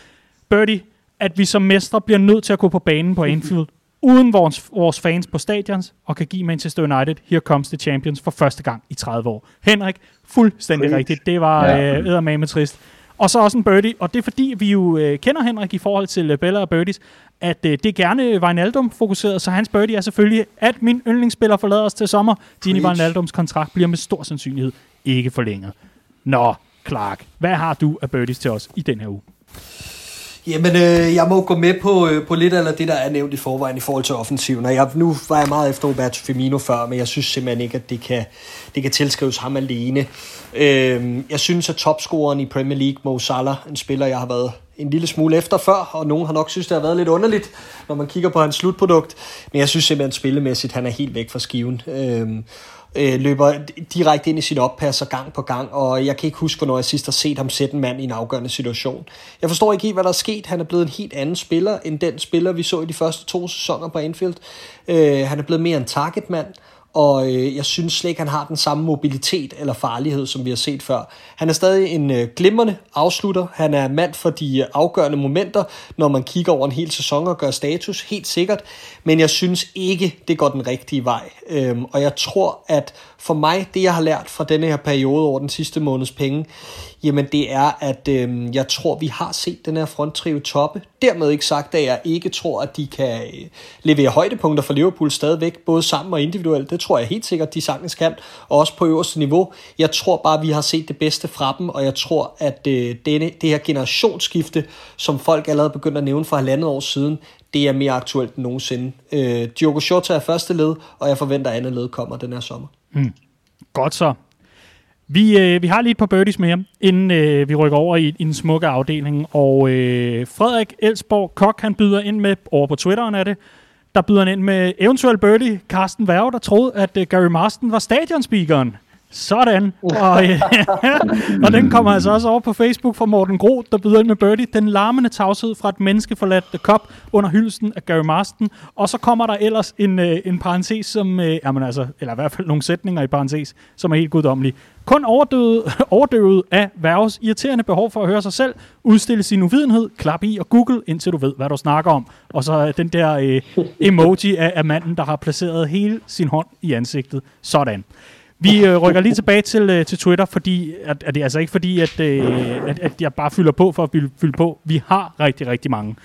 birdie, at vi som mestre bliver nødt til at gå på banen på Anfield, uden vores, vores fans på stadions, og kan give Manchester United Here Comes the Champions for første gang i 30 år. Henrik, fuldstændig Præcis. rigtigt. Det var Ja. øh, eddermame trist. Og så også en birdie, og det er fordi, vi jo øh, kender Henrik i forhold til øh, Bella og birdies, at øh, det er gerne Wijnaldum fokuseret, så hans birdie er selvfølgelig, at min yndlingsspiller forlader os til sommer. Gini Preach. Wijnaldums kontrakt bliver med stor sandsynlighed ikke forlænget. Nå, Clark, hvad har du af birdies til os i den her uge? Jamen, øh, jeg må gå med på, øh, på lidt af det, der er nævnt i forvejen i forhold til offensiven. Og jeg, nu var jeg meget efter Roberto Firmino før, men jeg synes simpelthen ikke, at det kan, det kan tilskrives ham alene. Øh, jeg synes, at topscoreren i Premier League, Mo Salah, en spiller, jeg har været en lille smule efter før, og nogen har nok synes, det har været lidt underligt, når man kigger på hans slutprodukt. Men jeg synes simpelthen, spillemæssigt, han er helt væk fra skiven. Øh, øh, løber direkte ind i sit oppasser gang på gang, og jeg kan ikke huske, hvornår jeg sidst har set ham sætte en mand i en afgørende situation. Jeg forstår ikke helt, hvad der er sket. Han er blevet en helt anden spiller, end den spiller, vi så i de første to sæsoner på Anfield. Øh, han er blevet mere en targetmand, og øh, jeg synes slet ikke, han har den samme mobilitet eller farlighed, som vi har set før. Han er stadig en øh, glimrende afslutter. Han er mand for de øh, afgørende momenter, når man kigger over en hel sæson og gør status, helt sikkert. Men jeg synes ikke, det går den rigtige vej. Øhm, og jeg tror, at for mig, det jeg har lært fra denne her periode over den sidste måneds penge, jamen det er, at øh, jeg tror, vi har set den her fronttrio toppe. Dermed ikke sagt, at jeg ikke tror, at de kan øh, levere højdepunkter for Liverpool stadigvæk, både sammen og individuelt. Det tror jeg helt sikkert, de sagtens kan, og også på øverste niveau. Jeg tror bare, at vi har set det bedste fra dem, og jeg tror, at øh, denne, det her generationsskifte, som folk allerede begyndte at nævne for halvandet år siden, det er mere aktuelt end nogensinde. Øh, Diogo Jota er første led, og jeg forventer, at andet led kommer den her sommer. Mm. Godt så. Vi, øh, vi har lige et par birdies mere, inden øh, vi rykker over i, i den smukke afdeling. Og øh, Frederik Elsborg Kok, han byder ind med, over på Twitteren er det, der byder han ind med eventuel birdie, Carsten Værge, der troede, at øh, Gary Marston var stadionspeakeren. Sådan. Og, øh, (laughs) og den kommer altså også over på Facebook fra Morten Groth, der byder ind med birdie. Den larmende tavshed fra et menneske forladt The Cup under hyldelsen af Gary Marston. Og så kommer der ellers en, øh, en parentes, som, øh, jamen altså, eller i hvert fald nogle sætninger i parentes, som er helt guddommelige. Kun overdøvet, (laughs) overdøvet af Værges irriterende behov for at høre sig selv, udstille sin uvidenhed, klap i og google, indtil du ved, hvad du snakker om. Og så den der øh, (laughs) emoji af, af manden, der har placeret hele sin hånd i ansigtet. Sådan. Vi øh, rykker lige tilbage til, øh, til Twitter, fordi at, at det er altså ikke fordi, at, øh, at, at jeg bare fylder på for at fylde, fylde på. Vi har rigtig, rigtig mange.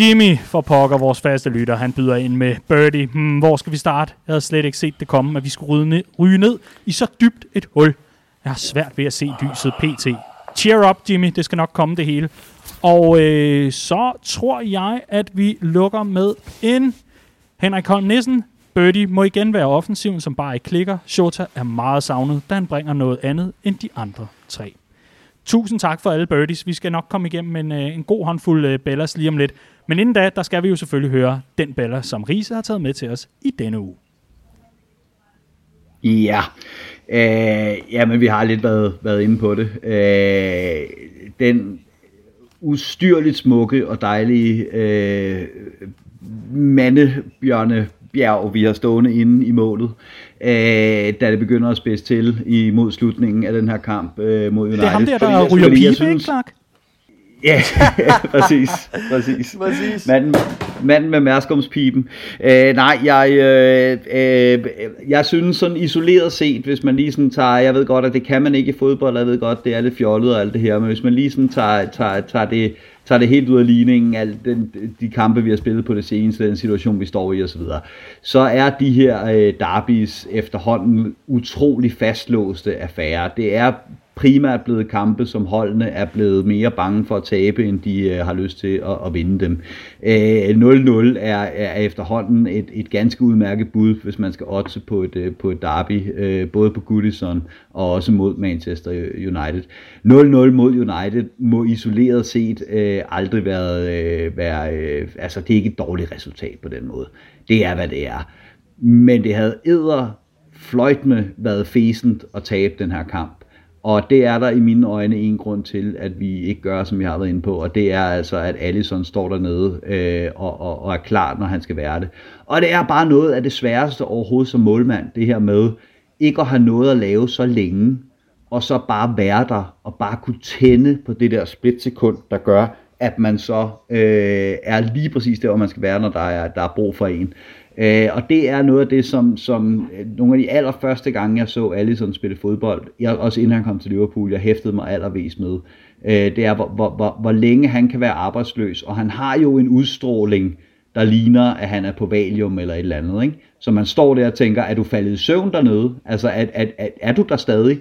Jimmy for pokker, vores faste lytter, han byder ind med Birdie. Hmm, hvor skal vi starte? Jeg havde slet ikke set det komme, at vi skulle ryge ned, ryge ned i så dybt et hul. Jeg har svært ved at se lyset pt. Cheer up, Jimmy. Det skal nok komme det hele. Og øh, så tror jeg, at vi lukker med en Henrik Holm Nissen. Birdie må igen være offensiven, som bare ikke klikker. Shota er meget savnet, da han bringer noget andet end de andre tre. Tusind tak for alle birdies. Vi skal nok komme igennem en, øh, en god håndfuld øh, lige om lidt. Men inden da, der skal vi jo selvfølgelig høre den Bella, som Riese har taget med til os i denne uge. Ja, øh, jamen vi har lidt været, været inde på det. Øh, den ustyrligt smukke og dejlige øh, mandebjørne bjerg, vi har stående inde i målet, øh, da det begynder at spidse til imod slutningen af den her kamp øh, mod United. Det er ham der, der ryger pibe, ikke Clark? Ja, (laughs) præcis. præcis. Præcis. Manden, manden med mærskumspipen. Øh, nej, jeg, øh, øh, jeg synes sådan isoleret set, hvis man lige sådan tager, jeg ved godt, at det kan man ikke i fodbold, jeg ved godt, det er lidt fjollet og alt det her, men hvis man lige sådan tager, tager, tager, det, tager det helt ud af ligningen, alle den, de kampe, vi har spillet på det seneste, den situation, vi står i osv., så er de her øh, derbis efterhånden utrolig fastlåste affærer. Det er primært blevet kampe, som holdene er blevet mere bange for at tabe, end de øh, har lyst til at, at vinde dem. Øh, 0-0 er, er efterhånden et, et ganske udmærket bud, hvis man skal otte på et, øh, på et derby, øh, både på Goodison og også mod Manchester United. 0-0 mod United må isoleret set øh, aldrig været, øh, være, øh, altså det er ikke et dårligt resultat på den måde. Det er, hvad det er. Men det havde æder fløjt med været fæsent at tabe den her kamp. Og det er der i mine øjne en grund til, at vi ikke gør, som jeg har været inde på, og det er altså, at Allison står dernede øh, og, og, og er klar, når han skal være det. Og det er bare noget af det sværeste overhovedet som målmand, det her med ikke at have noget at lave så længe, og så bare være der, og bare kunne tænde på det der splitsekund, der gør, at man så øh, er lige præcis der, hvor man skal være, når der er, der er brug for en. Øh, og det er noget af det, som, som øh, nogle af de allerførste gange, jeg så Allison spille fodbold, jeg, også inden han kom til Liverpool, jeg hæftede mig allervis med, øh, det er, hvor, hvor, hvor, hvor længe han kan være arbejdsløs. Og han har jo en udstråling, der ligner, at han er på valium eller et eller andet. Ikke? Så man står der og tænker, er du faldet i søvn dernede? Altså, er, er, er, er du der stadig?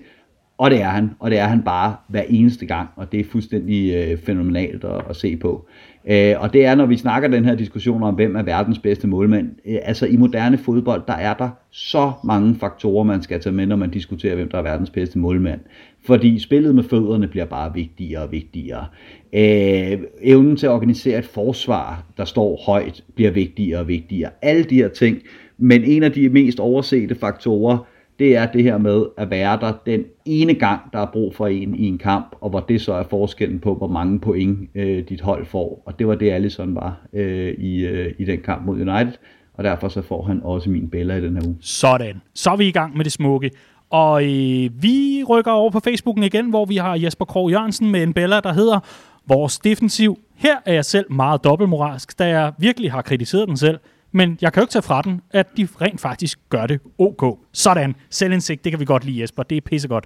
Og det er han, og det er han bare hver eneste gang, og det er fuldstændig øh, fænomenalt at, at se på. Øh, og det er, når vi snakker den her diskussion om, hvem er verdens bedste målmand. Øh, altså i moderne fodbold, der er der så mange faktorer, man skal tage med, når man diskuterer, hvem der er verdens bedste målmand. Fordi spillet med fødderne bliver bare vigtigere og vigtigere. Øh, evnen til at organisere et forsvar, der står højt, bliver vigtigere og vigtigere. Alle de her ting. Men en af de mest oversete faktorer, det er det her med at være der den ene gang, der er brug for en i en kamp, og hvor det så er forskellen på, hvor mange point øh, dit hold får. Og det var det, Allison var øh, i, øh, i den kamp mod United, og derfor så får han også min Bella i den her uge. Sådan. Så er vi i gang med det smukke. Og øh, vi rykker over på Facebooken igen, hvor vi har Jesper Krog Jørgensen med en Bella, der hedder Vores Defensiv. Her er jeg selv meget dobbeltmoralsk, da jeg virkelig har kritiseret den selv. Men jeg kan jo ikke tage fra den, at de rent faktisk gør det ok. Sådan. Selvindsigt, det kan vi godt lide, Jesper. Det er pissegodt.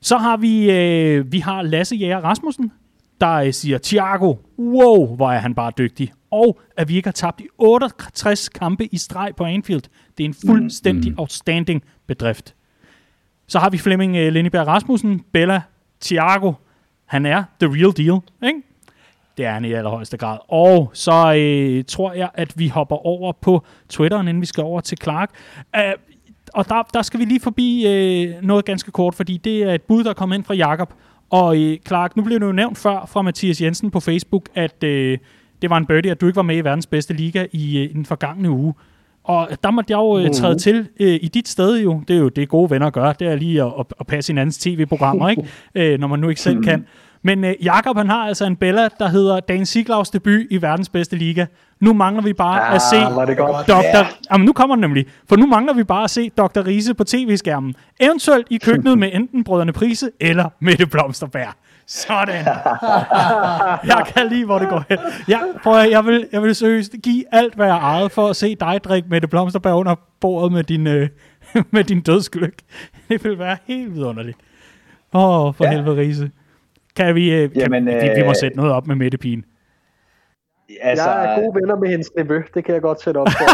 Så har vi, øh, vi har Lasse Jæger Rasmussen, der øh, siger, Thiago, wow, hvor er han bare dygtig. Og at vi ikke har tabt i 68 kampe i streg på Anfield. Det er en fuldstændig mm. outstanding bedrift. Så har vi Flemming øh, Lindeberg Rasmussen, Bella, Thiago. Han er the real deal, ikke? Det er han i allerhøjeste grad. Og så øh, tror jeg, at vi hopper over på Twitteren, inden vi skal over til Clark. Uh, og der, der skal vi lige forbi øh, noget ganske kort, fordi det er et bud, der er kommet ind fra Jakob. Og øh, Clark, nu blev det jo nævnt før fra Mathias Jensen på Facebook, at øh, det var en birdie, at du ikke var med i verdens bedste liga i, øh, i den forgangne uge. Og der måtte jeg jo øh, træde til øh, i dit sted jo. Det er jo det gode venner gør. Det er lige at, at passe hinandens tv-programmer, ikke? (laughs) Øh, når man nu ikke selv kan. Men øh, Jakob han har altså en Bella, der hedder Dan Siglaus debut i verdens bedste liga. Nu mangler vi bare ja, at se Dr. Ja. Jamen, nu kommer den nemlig. For nu mangler vi bare at se Dr. Riese på tv-skærmen. Eventuelt i køkkenet med enten Brødrene Prise eller Mette Blomsterbær. Sådan. (laughs) jeg kan lige, hvor det går hen. Jeg, prøv at, jeg, vil, jeg vil seriøst give alt, hvad jeg ejet for at se dig drikke Mette Blomsterbær under bordet med din, øh, (laughs) med din dødsgløk. Det vil være helt vidunderligt. Åh, oh, for ja. helvede Riese. Kan vi, øh, kan, Jamen, vi, vi må øh, sætte noget op med Mette Pien. Altså, jeg er gode venner med hendes nevø. Det kan jeg godt sætte op for.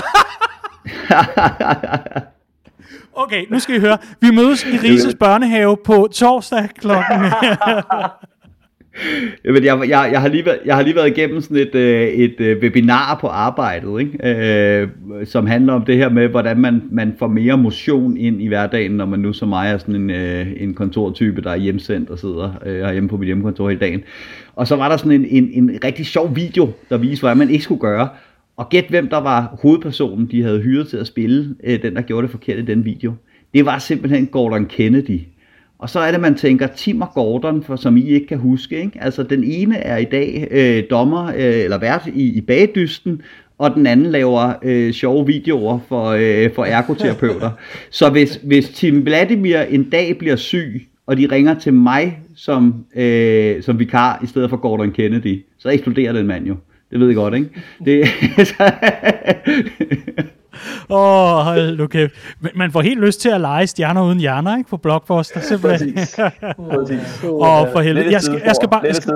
(laughs) okay, nu skal I høre. Vi mødes i Rises (laughs) børnehave på torsdag klokken (laughs) Jamen, jeg, jeg, jeg, har lige været, jeg har lige været igennem sådan et, øh, et, et webinar på arbejdet, ikke? Øh, som handler om det her med, hvordan man, man får mere motion ind i hverdagen, når man nu som mig er sådan en, øh, en kontortype, der er hjemsendt og sidder øh, hjemme på mit hjemmekontor hele dagen. Og så var der sådan en, en, en rigtig sjov video, der viste, hvad man ikke skulle gøre. Og gæt hvem der var hovedpersonen, de havde hyret til at spille, øh, den der gjorde det forkert i den video. Det var simpelthen Gordon Kennedy. Og så er det, man tænker, Tim og Gordon, for, som I ikke kan huske. Ikke? Altså, den ene er i dag øh, dommer, øh, eller vært i, i bagdysten, og den anden laver øh, sjove videoer for, øh, for ergoterapeuter. så hvis, hvis Tim Vladimir en dag bliver syg, og de ringer til mig som, øh, som vikar, i stedet for Gordon Kennedy, så eksploderer den mand jo. Det ved jeg godt, ikke? Det, (laughs) Åh, oh, hold nu kæft. Man får helt lyst til at lege stjerner uden hjerner, ikke? På Blockbuster, simpelthen. Præcis. Præcis. Og for helvede. Jeg skal, jeg, skal bare, jeg, skal,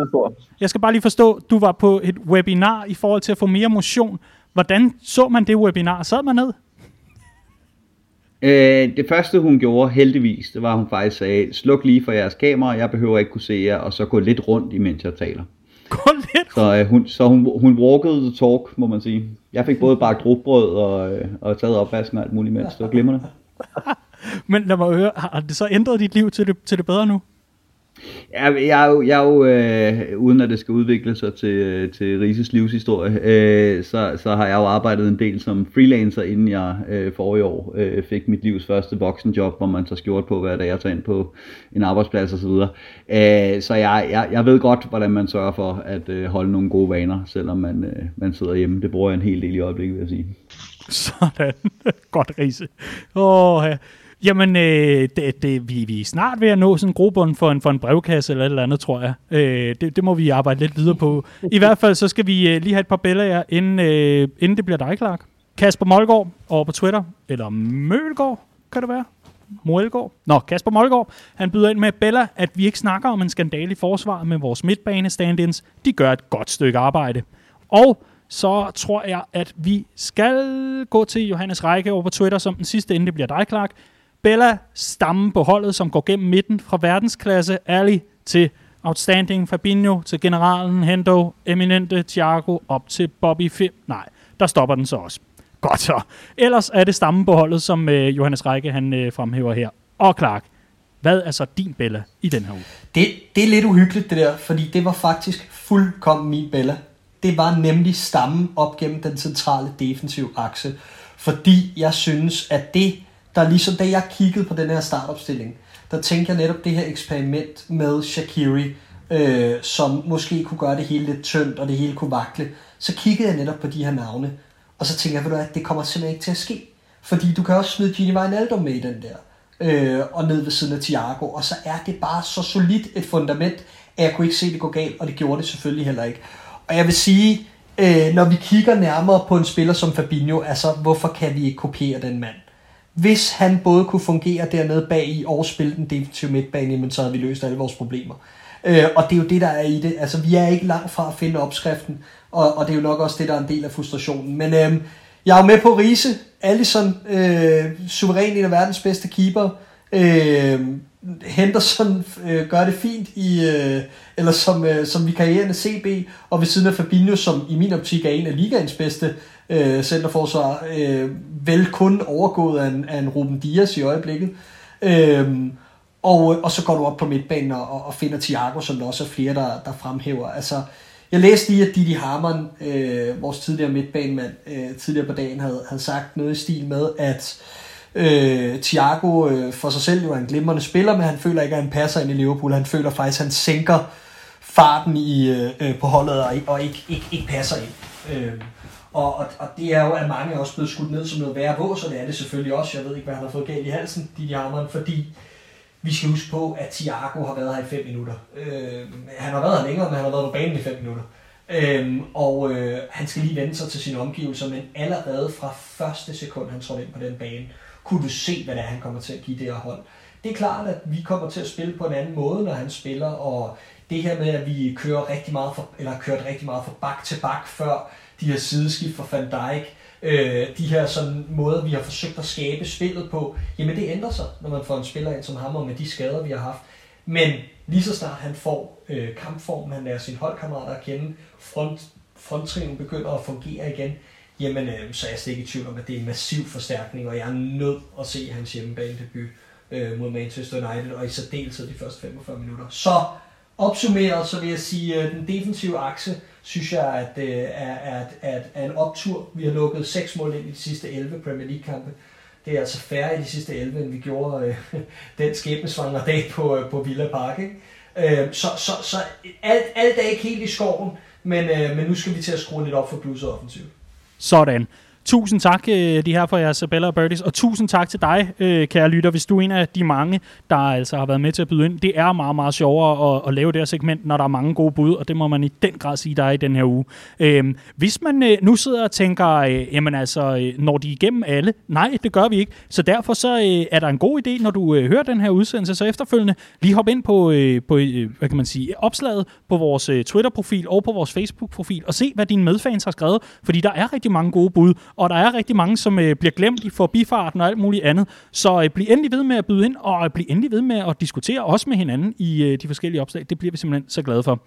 jeg skal bare lige forstå, du var på et webinar i forhold til at få mere motion. Hvordan så man det webinar? Sad man ned? Øh, det første hun gjorde heldigvis, det var at hun faktisk sagde, sluk lige for jeres kamera, jeg behøver ikke kunne se jer, og så gå lidt rundt, imens jeg taler. Gå lidt Så, øh, hun, så hun, hun walkede the talk, må man sige. Jeg fik både bagt rugbrød og, øh, og taget opvasken og alt muligt mens. Det var glimrende. (laughs) Men lad mig høre, har det så ændret dit liv til det, til det bedre nu? Jeg, jeg er jo, jeg er jo øh, uden at det skal udvikle sig til, øh, til Rises livshistorie, øh, så, så har jeg jo arbejdet en del som freelancer, inden jeg øh, forrige år øh, fik mit livs første voksenjob, hvor man tager skjort på hver dag jeg tager ind på en arbejdsplads osv. Øh, så jeg, jeg, jeg ved godt, hvordan man sørger for at øh, holde nogle gode vaner, selvom man, øh, man sidder hjemme. Det bruger jeg en hel del i øjeblikket, vil jeg sige. Sådan. (laughs) godt, Rise. Åh, oh, ja. Jamen, øh, det, det, vi, vi er snart ved at nå sådan en grobund for en, for en brevkasse eller et eller andet, tror jeg. Øh, det, det må vi arbejde lidt videre på. I hvert fald, så skal vi øh, lige have et par billeder, inden, øh, inden det bliver dig, Clark. Kasper Molgaard over på Twitter, eller Mølgaard, kan det være? Moelgaard. Nå, Kasper Molgaard, han byder ind med Bella, at vi ikke snakker om en skandal i forsvaret med vores midtbane stand-ins. De gør et godt stykke arbejde. Og så tror jeg, at vi skal gå til Johannes Række over på Twitter, som den sidste, inden det bliver dig, Clark. Bella stamme på holdet, som går gennem midten fra verdensklasse Ali til outstanding Fabinho, til generalen Hendo, eminente Thiago, op til Bobby Fim. Nej, der stopper den så også. Godt så. Ellers er det stammen på holdet, som øh, Johannes Række han øh, fremhæver her. Og Clark, hvad er så din Bella i den her uge? Det, det er lidt uhyggeligt det der, fordi det var faktisk fuldkommen min Bella. Det var nemlig stammen op gennem den centrale defensive akse. Fordi jeg synes, at det der ligesom da jeg kiggede på den her startopstilling, der tænkte jeg netop det her eksperiment med Shakiri, øh, som måske kunne gøre det hele lidt tyndt, og det hele kunne vakle. Så kiggede jeg netop på de her navne, og så tænkte jeg, ved du at det kommer simpelthen ikke til at ske. Fordi du kan også smide Gini Wijnaldum med i den der, øh, og ned ved siden af Thiago, og så er det bare så solidt et fundament, at jeg kunne ikke se det gå galt, og det gjorde det selvfølgelig heller ikke. Og jeg vil sige, øh, når vi kigger nærmere på en spiller som Fabinho, altså hvorfor kan vi ikke kopiere den mand? Hvis han både kunne fungere dernede bag i og spille den defensive midtbane, men så havde vi løst alle vores problemer. Øh, og det er jo det, der er i det. Altså, vi er ikke langt fra at finde opskriften, og, og det er jo nok også det, der er en del af frustrationen. Men øh, jeg er jo med på Riese. Allison, øh, suveræn en af verdens bedste keeper. Øh, Henderson øh, gør det fint i, øh, eller som, øh, som vikarierende CB, og ved siden af Fabinho, som i min optik er en af ligaens bedste øh, centerforsvar, øh, vel kun overgået af en, af en Ruben Dias i øjeblikket. Øh, og, og så går du op på midtbanen og, og finder Thiago, som der også er flere, der, der fremhæver. Altså, jeg læste lige, at Didi Hamann, øh, vores tidligere midtbanemand, øh, tidligere på dagen, havde, havde sagt noget i stil med, at øh, Thiago øh, for sig selv jo er en glimrende spiller, men han føler ikke, at han passer ind i Liverpool. Han føler faktisk, at han sænker farten i, øh, øh på holdet og, og ikke, ikke, ikke passer ind. Øh, og, og, og det er jo, at mange er også blevet skudt ned som noget værre vås, så det er det selvfølgelig også. Jeg ved ikke, hvad han har fået galt i halsen, de Hammeren, fordi vi skal huske på, at Thiago har været her i 5 minutter. Øh, han har været her længere, men han har været på banen i 5 minutter. Øh, og øh, han skal lige vende sig til sine omgivelser, men allerede fra første sekund, han trådte ind på den bane, kunne du se, hvad det er, han kommer til at give det her hold. Det er klart, at vi kommer til at spille på en anden måde, når han spiller, og det her med, at vi kører rigtig meget for, eller kørt rigtig meget fra bak til bak før, de her sideskift fra Van Dijk, øh, de her sådan måder, vi har forsøgt at skabe spillet på, jamen det ændrer sig, når man får en spiller ind som ham, og med de skader, vi har haft. Men lige så snart han får øh, kampformen, han lærer sine holdkammerater at kende, front, fronttræningen begynder at fungere igen, jamen øh, så er jeg slet ikke i tvivl om, at det er en massiv forstærkning, og jeg er nødt at se hans hjemmebane debut øh, mod Manchester United, og i særdeleshed de første 45 minutter. Så opsummeret, så vil jeg sige, at den defensive akse, synes jeg, at det øh, er, at, at, at en optur. Vi har lukket 6 mål ind i de sidste 11 Premier League-kampe. Det er altså færre i de sidste 11, end vi gjorde øh, (laughs) den skæbnesvangre dag på, øh, på Villa Park. Ikke? Øh, så så, så alt, alt er ikke helt i skoven, men, øh, men nu skal vi til at skrue lidt op for bluset offensivt. Sådan. Tusind tak, øh, de her for jeres Bella og Birdies, og tusind tak til dig, øh, kære lytter, hvis du er en af de mange, der altså har været med til at byde ind. Det er meget, meget sjovere at, at lave det her segment, når der er mange gode bud, og det må man i den grad sige, der er i den her uge. Øhm, hvis man øh, nu sidder og tænker, øh, jamen altså, øh, når de er igennem alle? Nej, det gør vi ikke. Så derfor så øh, er der en god idé, når du hører den her udsendelse, så efterfølgende lige hop ind på, på hvad kan man sige, opslaget på vores Twitter-profil og på vores Facebook-profil, og se, hvad dine medfans har skrevet, fordi der er rigtig mange gode bud, og der er rigtig mange, som øh, bliver glemt i forbifarten og alt muligt andet. Så øh, bliv endelig ved med at byde ind, og øh, bliv endelig ved med at diskutere også med hinanden i øh, de forskellige opslag. Det bliver vi simpelthen så glade for.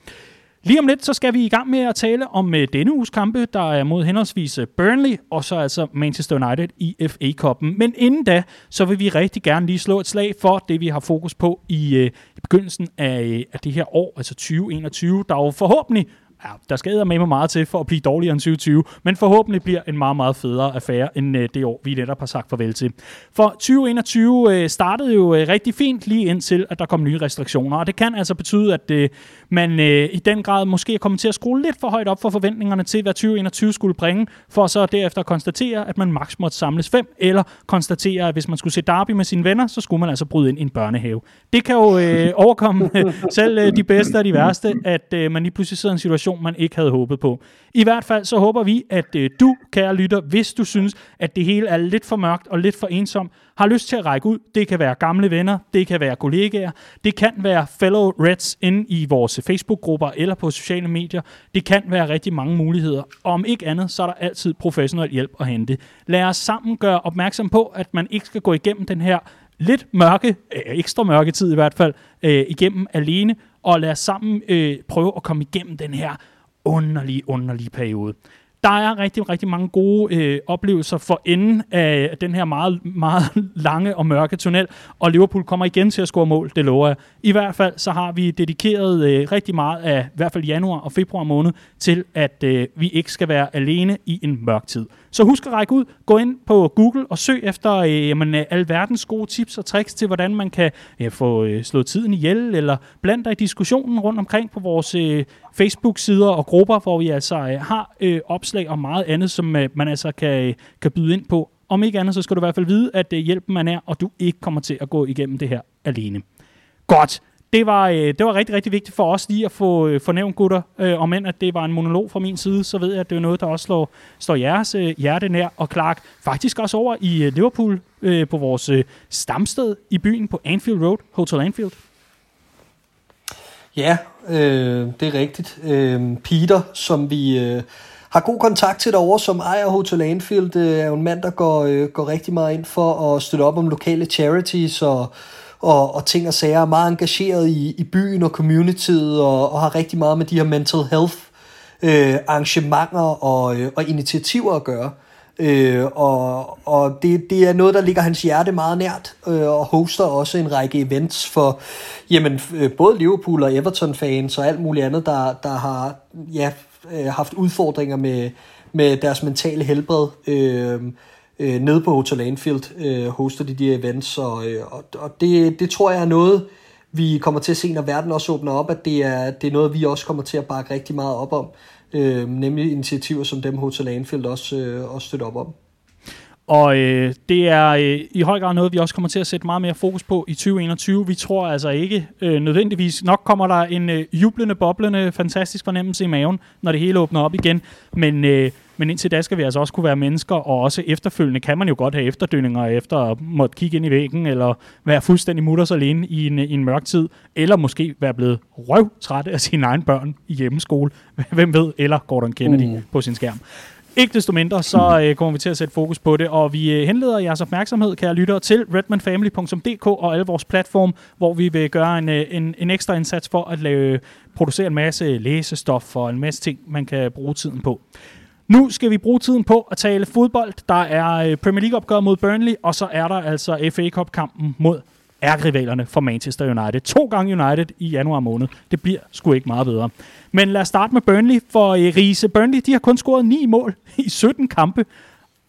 Lige om lidt, så skal vi i gang med at tale om øh, denne uges kampe, der er mod henholdsvis øh, Burnley og så altså Manchester United i FA-koppen. Men inden da, så vil vi rigtig gerne lige slå et slag for det, vi har fokus på i, øh, i begyndelsen af, øh, af det her år, altså 2021, der jo forhåbentlig ja, der skal med mig meget til for at blive dårligere end 2020, men forhåbentlig bliver en meget, meget federe affære end øh, det år, vi netop har sagt farvel til. For 2021 øh, startede jo øh, rigtig fint lige indtil, at der kom nye restriktioner, og det kan altså betyde, at øh, man øh, i den grad måske er kommet til at skrue lidt for højt op for forventningerne til, hvad 2021 skulle bringe, for så derefter at konstatere, at man maks måtte samles fem, eller konstatere, at hvis man skulle se derby med sine venner, så skulle man altså bryde ind i en børnehave. Det kan jo øh, overkomme (laughs) selv øh, de bedste og de værste, at øh, man lige pludselig sidder i en situation, man ikke havde håbet på. I hvert fald så håber vi, at øh, du, kære lytter, hvis du synes, at det hele er lidt for mørkt og lidt for ensomt, har lyst til at række ud. Det kan være gamle venner, det kan være kollegaer, det kan være fellow Reds inde i vores Facebook-grupper eller på sociale medier. Det kan være rigtig mange muligheder. Og om ikke andet, så er der altid professionel hjælp at hente. Lad os sammen gøre opmærksom på, at man ikke skal gå igennem den her lidt mørke, øh, ekstra mørke tid i hvert fald, øh, igennem alene, og lad os sammen øh, prøve at komme igennem den her underlige, underlige periode. Der er rigtig, rigtig mange gode øh, oplevelser for enden af den her meget, meget lange og mørke tunnel, og Liverpool kommer igen til at score mål, det lover jeg. I hvert fald så har vi dedikeret øh, rigtig meget af i hvert fald januar og februar måned til, at øh, vi ikke skal være alene i en mørk tid. Så husk at række ud, gå ind på Google og søg efter øh, jamen, øh, alverdens gode tips og tricks til, hvordan man kan ja, få øh, slået tiden ihjel, eller blandt dig i diskussionen rundt omkring på vores øh, Facebook-sider og grupper, hvor vi altså øh, har øh, opslag og meget andet, som øh, man altså kan, øh, kan byde ind på. Om ikke andet, så skal du i hvert fald vide, at øh, hjælpen man er, og du ikke kommer til at gå igennem det her alene. Godt det var, øh, det var rigtig, rigtig vigtigt for os lige at få øh, fornævnt, gutter. Øh, om end at det var en monolog fra min side, så ved jeg, at det er noget, der også slår, står jeres øh, hjerte nær. Og Clark, faktisk også over i øh, Liverpool øh, på vores øh, stamsted i byen på Anfield Road, Hotel Anfield. Ja, øh, det er rigtigt. Øh, Peter, som vi... Øh, har god kontakt til derovre, som ejer Hotel Anfield, øh, er jo en mand, der går, øh, går rigtig meget ind for at støtte op om lokale charities og og, og ting og sager, er meget engageret i, i byen og communityet, og, og har rigtig meget med de her mental health øh, arrangementer og, øh, og initiativer at gøre. Øh, og og det, det er noget, der ligger hans hjerte meget nært, øh, og hoster også en række events for jamen, øh, både Liverpool og Everton-fans og alt muligt andet, der, der har ja, øh, haft udfordringer med, med deres mentale helbred. Øh, øh, nede på Hotel Anfield øh, hoster de de events, og, øh, og, og det, det tror jeg er noget, vi kommer til at se, når verden også åbner op, at det er, det er noget, vi også kommer til at bakke rigtig meget op om, øh, nemlig initiativer som dem Hotel Anfield også, øh, også støtter op om. Og øh, det er øh, i høj grad noget, vi også kommer til at sætte meget mere fokus på i 2021. Vi tror altså ikke øh, nødvendigvis, nok kommer der en øh, jublende, boblende, fantastisk fornemmelse i maven, når det hele åbner op igen. Men, øh, men indtil da skal vi altså også kunne være mennesker, og også efterfølgende kan man jo godt have efterdønninger efter at måtte kigge ind i væggen, eller være fuldstændig mutters alene i en, i en mørk tid, eller måske være blevet røvtræt af sine egne børn i hjemmeskole. (laughs) Hvem ved, eller Gordon Kennedy uh. på sin skærm. Ikke desto mindre, så øh, kommer vi til at sætte fokus på det, og vi øh, henleder jeres opmærksomhed, kære lyttere, til redmanfamily.dk og alle vores platform, hvor vi vil gøre en, øh, en, en ekstra indsats for at lave, producere en masse læsestof og en masse ting, man kan bruge tiden på. Nu skal vi bruge tiden på at tale fodbold. Der er øh, Premier League-opgør mod Burnley, og så er der altså FA Cup-kampen mod ærgerivalerne for Manchester United. To gange United i januar måned. Det bliver sgu ikke meget bedre. Men lad os starte med Burnley, for øh, Riese. Burnley de har kun scoret 9 mål (laughs) i 17 kampe,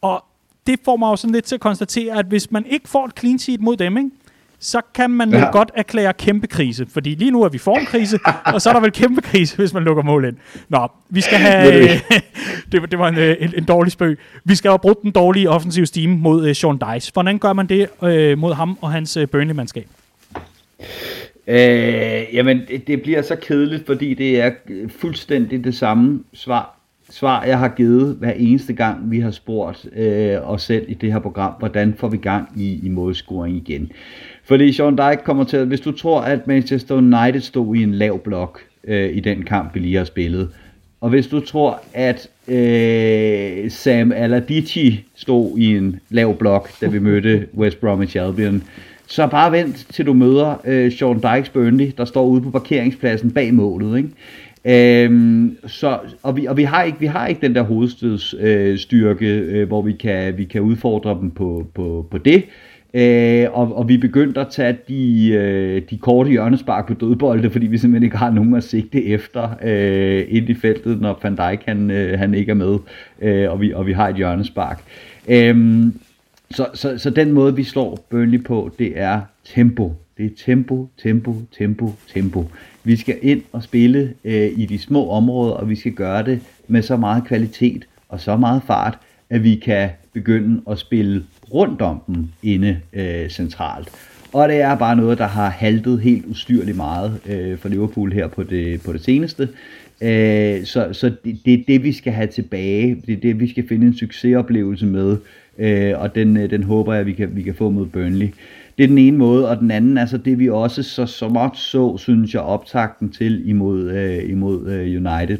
og det får mig jo sådan lidt til at konstatere, at hvis man ikke får et clean sheet mod dem, ikke, så kan man ja. godt erklære kæmpe krise. Fordi lige nu er vi formkrise, (laughs) og så er der vel kæmpe krise, hvis man lukker mål ind. Nå, vi skal have... (laughs) det, det var en, øh, en, en dårlig spøg. Vi skal have brugt den dårlige offensive steam mod uh, Sean Dice. Hvordan gør man det uh, mod ham og hans uh, Burnley-mandskab? Øh, jamen, det, det bliver så kedeligt, fordi det er fuldstændig det samme svar, svar jeg har givet hver eneste gang, vi har spurgt øh, os selv i det her program, hvordan får vi gang i, i målscoring igen. Fordi Sean Dyke kommer til at, hvis du tror, at Manchester United stod i en lav blok øh, i den kamp, vi lige har spillet, og hvis du tror, at øh, Sam Aladici stod i en lav blok, da vi (laughs) mødte West Bromwich Albion, så bare vent til du møder øh, Sean Dykes Burnley, der står ude på parkeringspladsen bag målet. Ikke? Øhm, så, og, vi, og vi har ikke vi har ikke den der hovedstødsstyrke, øh, øh, hvor vi kan vi kan udfordre dem på på på det. Øh, og, og vi begyndte at tage de, øh, de korte hjørnespark på dødbolde, fordi vi simpelthen ikke har nogen at sigte efter øh, ind i feltet, når Van Dijk han, øh, han ikke er med, øh, og, vi, og vi har et hjørnespark. Øh, så, så, så den måde, vi slår Burnley på, det er tempo. Det er tempo, tempo, tempo, tempo. Vi skal ind og spille øh, i de små områder, og vi skal gøre det med så meget kvalitet og så meget fart, at vi kan begynde at spille rundt om dem inde øh, centralt. Og det er bare noget, der har haltet helt ustyrligt meget øh, for Liverpool her på det, på det seneste. Øh, så så det, det er det, vi skal have tilbage. Det er det, vi skal finde en succesoplevelse med. Øh, og den, øh, den håber jeg, vi kan, vi kan få mod Burnley. Det er den ene måde, og den anden, altså det vi også så så så, synes jeg, optakten til imod, øh, imod øh, United.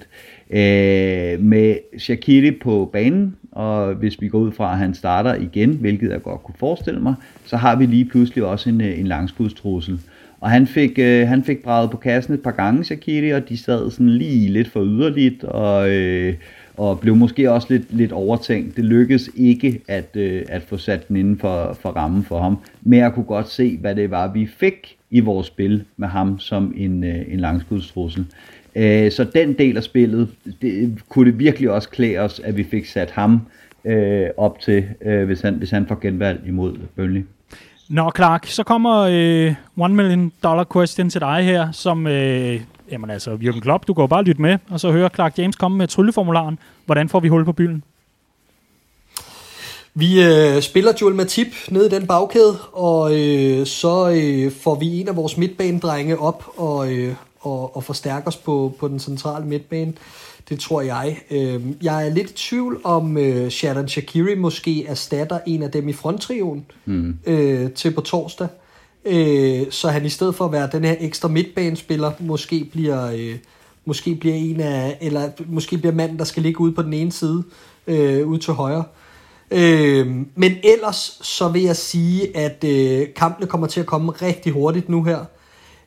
Øh, med Shakiri på banen, og hvis vi går ud fra, at han starter igen, hvilket jeg godt kunne forestille mig, så har vi lige pludselig også en, øh, en langskudstrussel. Og han fik, øh, han fik braget på kassen et par gange, Shakiri, og de sad sådan lige lidt for yderligt, og, øh, og blev måske også lidt, lidt overtænkt. Det lykkedes ikke at, øh, at få sat den inden for, for rammen for ham, men jeg kunne godt se, hvad det var, vi fik i vores spil med ham som en, øh, en langskudstrussel. Øh, så den del af spillet, det, kunne det virkelig også klæde os, at vi fik sat ham øh, op til, øh, hvis, han, hvis han får genvalg imod Burnley. Nå, Clark, så kommer øh, one million dollar question til dig her, som, øh, jamen altså, Jürgen Klopp, du går bare lytte med, og så hører Clark James komme med trylleformularen. Hvordan får vi hul på byen? Vi øh, spiller Joel Matip ned i den bagkæde, og øh, så øh, får vi en af vores midtbanedrenge op og, øh, og, og forstærke os på, på den centrale midtbane. Det tror jeg. Øh, jeg er lidt i tvivl om øh, Shadan Shakiri måske erstatter en af dem i fronttrioen mm. øh, til på torsdag. Øh, så han i stedet for at være den her ekstra midtbanespiller, måske bliver, øh, måske bliver en af, eller måske bliver manden, der skal ligge ude på den ene side, øh, ude til højre. Øh, men ellers så vil jeg sige, at øh, kampene kommer til at komme rigtig hurtigt nu her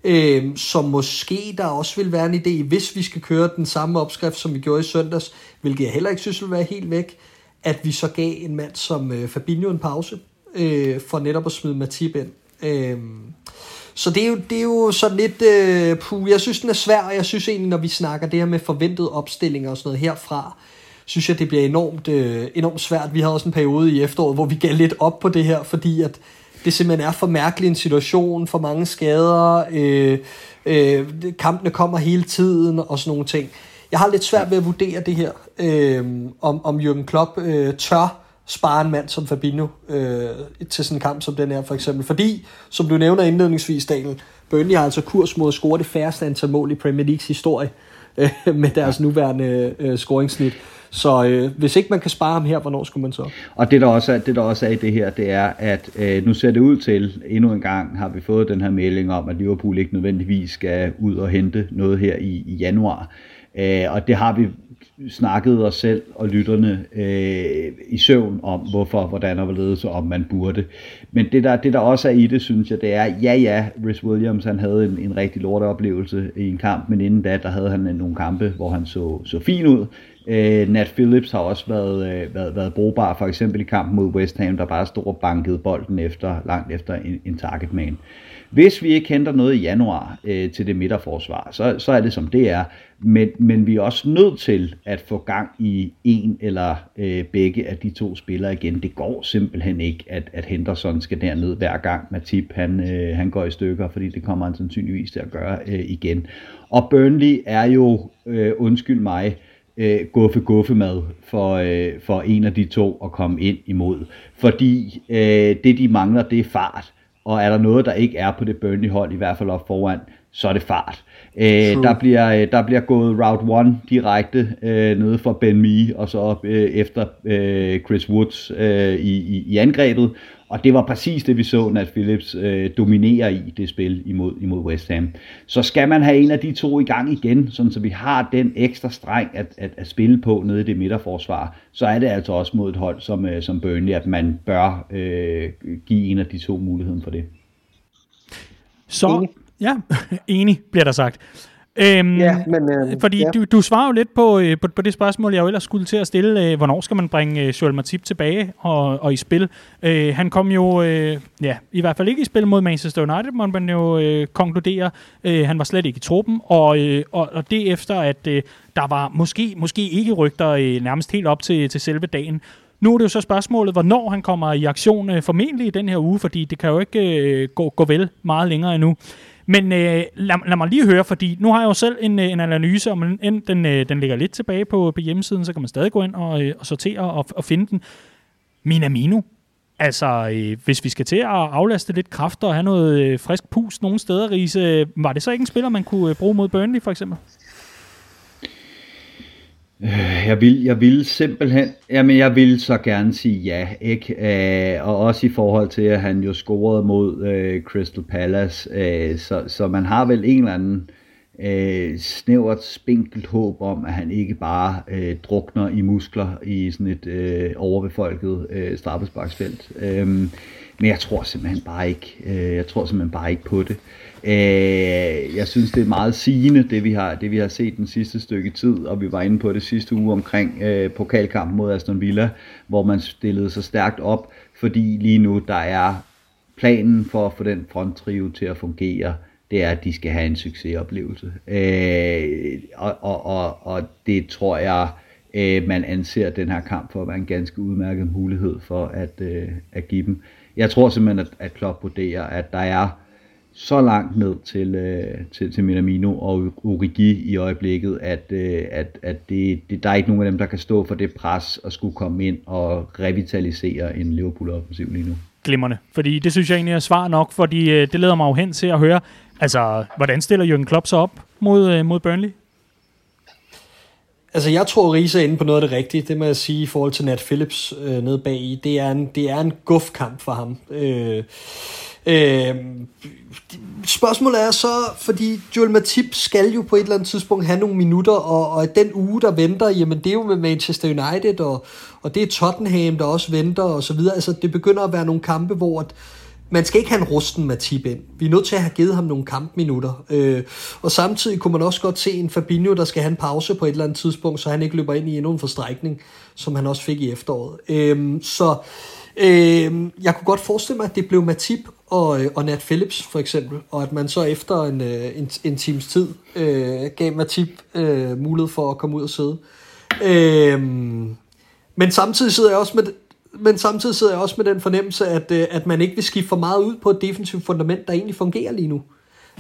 øh, som måske der også vil være en idé, hvis vi skal køre den samme opskrift, som vi gjorde i søndags, hvilket jeg heller ikke synes vil være helt væk, at vi så gav en mand som øh, Fabinho en pause, øh, for netop at smide Matip ind. Øh, så det er, jo, det er jo sådan lidt, øh, puh, jeg synes den er svær, og jeg synes egentlig, når vi snakker det her med forventede opstillinger og sådan noget herfra, synes jeg, det bliver enormt, øh, enormt svært. Vi havde også en periode i efteråret, hvor vi gav lidt op på det her, fordi at det simpelthen er for mærkelig en situation, for mange skader, øh, øh, kampene kommer hele tiden og sådan nogle ting. Jeg har lidt svært ved at vurdere det her, øh, om, om Jürgen Klopp øh, tør spare en mand som Fabinho øh, til sådan en kamp som den her for eksempel. Fordi, som du nævner indledningsvis, Daniel, Burnley har altså kurs mod at score det færreste antal mål i Premier Leagues historie (laughs) øh, med deres nuværende øh, scoringsnit. Så øh, hvis ikke man kan spare ham her, hvornår skulle man så? Og det der også er, det der også er i det her, det er, at øh, nu ser det ud til, endnu en gang har vi fået den her melding om, at Liverpool ikke nødvendigvis skal ud og hente noget her i, i januar. Øh, og det har vi snakket os selv og lytterne øh, i søvn om, hvorfor, hvordan og hvorledes, om man burde. Men det der, det der også er i det, synes jeg, det er, ja ja, Rhys Williams han havde en, en rigtig lorteoplevelse i en kamp, men inden da, der havde han nogle kampe, hvor han så, så fin ud. Øh, Nat Phillips har også været, øh, været, været brugbar, for eksempel i kampen mod West Ham, der bare stod og bankede bolden efter, langt efter en, en target man. Hvis vi ikke henter noget i januar øh, til det midterforsvar, så, så er det som det er. Men, men vi er også nødt til at få gang i en eller øh, begge af de to spillere igen. Det går simpelthen ikke, at, at Henderson skal derned hver gang Matip han, øh, han går i stykker, fordi det kommer han sandsynligvis til at gøre øh, igen. Og Burnley er jo, øh, undskyld mig, øh, Øh, guffe guffe mad for, øh, for en af de to at komme ind imod. Fordi øh, det de mangler, det er fart. Og er der noget, der ikke er på det Burnley-hold, i hvert fald op foran, så er det fart. Øh, der, bliver, øh, der bliver gået route 1 direkte øh, nede for Ben Mee, og så op øh, efter øh, Chris Woods øh, i, i, i angrebet. Og det var præcis det, vi så, at Phillips øh, dominerer i det spil imod, imod West Ham. Så skal man have en af de to i gang igen, sådan så vi har den ekstra streng at, at, at spille på nede i det midterforsvar, så er det altså også mod et hold som, øh, som Burnley, at man bør øh, give en af de to muligheden for det. Så. Ja, enig bliver der sagt. Øhm, ja, men, øh, fordi ja. du, du svarer jo lidt på, øh, på, på det spørgsmål, jeg jo ellers skulle til at stille. Øh, hvornår skal man bringe øh, Joel Matip tilbage og, og i spil? Øh, han kom jo, øh, ja, i hvert fald ikke i spil mod Manchester United, må man jo øh, konkludere. Øh, han var slet ikke i truppen, og, øh, og, og det efter, at øh, der var måske, måske ikke rygter øh, nærmest helt op til, til selve dagen. Nu er det jo så spørgsmålet, hvornår han kommer i aktion, øh, formentlig i den her uge, fordi det kan jo ikke øh, gå, gå vel meget længere endnu. Men øh, lad, lad mig lige høre, fordi nu har jeg jo selv en, øh, en analyse, og den, den, den ligger lidt tilbage på, på hjemmesiden, så kan man stadig gå ind og, øh, og sortere og, og finde den. Minamino, altså øh, hvis vi skal til at aflaste lidt kræfter og have noget øh, frisk pus nogle steder, Riese, var det så ikke en spiller, man kunne øh, bruge mod Burnley for eksempel? Øh, jeg vil, jeg vil simpelthen, jamen jeg vil så gerne sige ja, ikke? Øh, og også i forhold til, at han jo scorede mod øh, Crystal Palace, øh, så, så man har vel en eller anden øh, snævert, spinkelt håb om, at han ikke bare øh, drukner i muskler i sådan et øh, overbefolket øh, straffesparksfelt. Øh, men jeg tror simpelthen bare ikke, øh, jeg tror simpelthen bare ikke på det. Øh, Øh, jeg synes, det er meget sigende, det vi, har, det vi har set den sidste stykke tid, og vi var inde på det sidste uge omkring øh, pokalkampen mod Aston Villa, hvor man stillede sig stærkt op, fordi lige nu der er planen for at få den fronttrio til at fungere, det er, at de skal have en succesoplevelse. Øh, og, og, og, og det tror jeg, øh, man anser den her kamp for at være en ganske udmærket mulighed for at, øh, at give dem. Jeg tror simpelthen, at, at Klopp vurderer, at der er så langt ned til, øh, til, til Minamino og Origi i øjeblikket, at, øh, at, at det, det, der er ikke nogen af dem, der kan stå for det pres og skulle komme ind og revitalisere en Liverpool-offensiv lige nu. Glimmerne, fordi det synes jeg egentlig er svar nok, fordi øh, det leder mig jo hen til at høre, altså, hvordan stiller Jürgen Klopp sig op mod, øh, mod Burnley? Altså, jeg tror, Riese er inde på noget af det rigtige. Det må jeg sige i forhold til Nat Phillips øh, nede bag i. Det er en, det er en gufkamp for ham. Øh, Øh, spørgsmålet er så, fordi Joel Matip skal jo på et eller andet tidspunkt have nogle minutter, og, og den uge, der venter, jamen det er jo med Manchester United, og, og det er Tottenham, der også venter, og så videre. Altså det begynder at være nogle kampe, hvor at, man skal ikke have en rusten Matip ind. Vi er nødt til at have givet ham nogle kampminutter. Øh, og samtidig kunne man også godt se en Fabinho, der skal have en pause på et eller andet tidspunkt, så han ikke løber ind i endnu en forstrækning, som han også fik i efteråret. Øh, så øh, jeg kunne godt forestille mig, at det blev Matip og, øh, og Nat Phillips for eksempel, og at man så efter en, øh, en, en times tid øh, gav Matip øh, mulighed for at komme ud og sidde. Øh, men samtidig sidder jeg også med men samtidig sidder jeg også med den fornemmelse, at, øh, at man ikke vil skifte for meget ud på et defensivt fundament, der egentlig fungerer lige nu.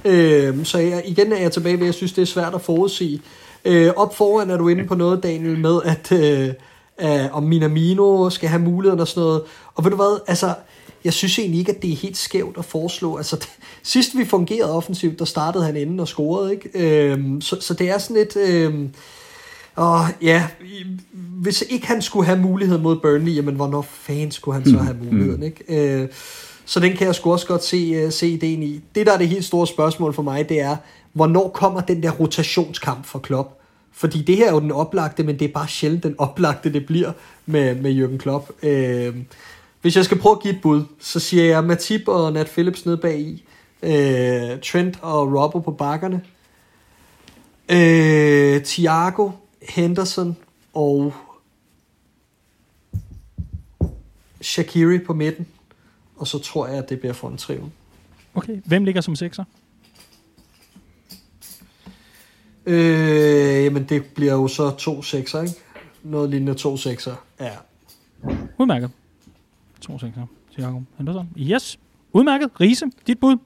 Øh, så jeg, igen er jeg tilbage ved, at jeg synes, det er svært at forudsige. Øh, op foran er du inde på noget, Daniel, med at øh, øh, om Minamino skal have muligheden og sådan noget. Og ved du hvad, altså, jeg synes egentlig ikke, at det er helt skævt at foreslå. Altså, det, sidst vi fungerede offensivt, der startede han inden og scorede, ikke? Øhm, så, så det er sådan lidt... Øhm, og ja, hvis ikke han skulle have mulighed mod Burnley, jamen hvornår fanden skulle han så have mm. muligheden, ikke? Øh, så den kan jeg sgu også godt se, uh, se ideen i. Det, der er det helt store spørgsmål for mig, det er, hvornår kommer den der rotationskamp for Klopp? Fordi det her er jo den oplagte, men det er bare sjældent den oplagte, det bliver med, med Jürgen Klopp. Øh, hvis jeg skal prøve at give et bud, så siger jeg Matip og Nat Phillips nede bag i. Øh, Trent og Robbo på bakkerne. Øh, Thiago, Henderson og Shakiri på midten. Og så tror jeg, at det bliver for en triven. Okay, hvem ligger som sekser? Øh, jamen det bliver jo så to sekser, ikke? Noget lignende to sekser, ja. Udmærket. To sekser. Thiago Henderson. Yes. Udmærket. Riese, dit bud?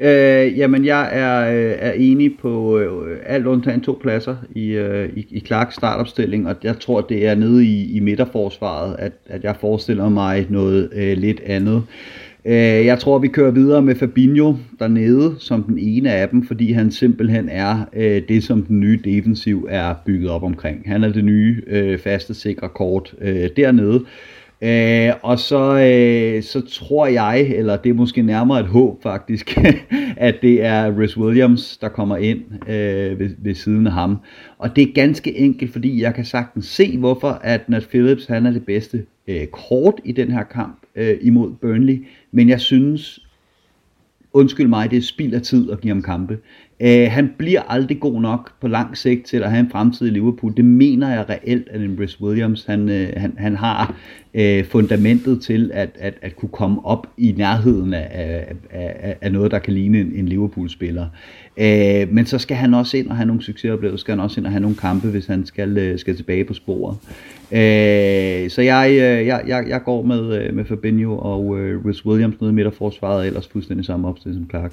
Øh, jamen, jeg er, øh, er enig på øh, alt undtagen to pladser i, øh, i, i Clarks startopstilling, og jeg tror, det er nede i, i midterforsvaret, at, at jeg forestiller mig noget øh, lidt andet. Øh, jeg tror, vi kører videre med Fabinho dernede som den ene af dem, fordi han simpelthen er øh, det, som den nye defensiv er bygget op omkring. Han er det nye øh, faste, sikre kort øh, dernede. Øh, Øh, og så, øh, så tror jeg, eller det er måske nærmere et håb faktisk, (laughs) at det er Rhys Williams, der kommer ind øh, ved, ved siden af ham. Og det er ganske enkelt, fordi jeg kan sagtens se, hvorfor at Nat Phillips han er det bedste øh, kort i den her kamp øh, imod Burnley. Men jeg synes, undskyld mig, det er spild af tid at give ham kampe. Øh, han bliver aldrig god nok på lang sigt til at have en fremtid i Liverpool. Det mener jeg reelt, at en Bruce Williams han, øh, han, han har øh, fundamentet til at, at, at kunne komme op i nærheden af, af, af, af noget, der kan ligne en, en Liverpool-spiller. Øh, men så skal han også ind og have nogle succesoplevelser, skal han også ind og have nogle kampe, hvis han skal, øh, skal tilbage på sporet. Øh, så jeg, øh, jeg, jeg, jeg går med, øh, med Fabinho og øh, Rhys Williams nede i midterforsvaret, ellers fuldstændig samme opstilling som Clark.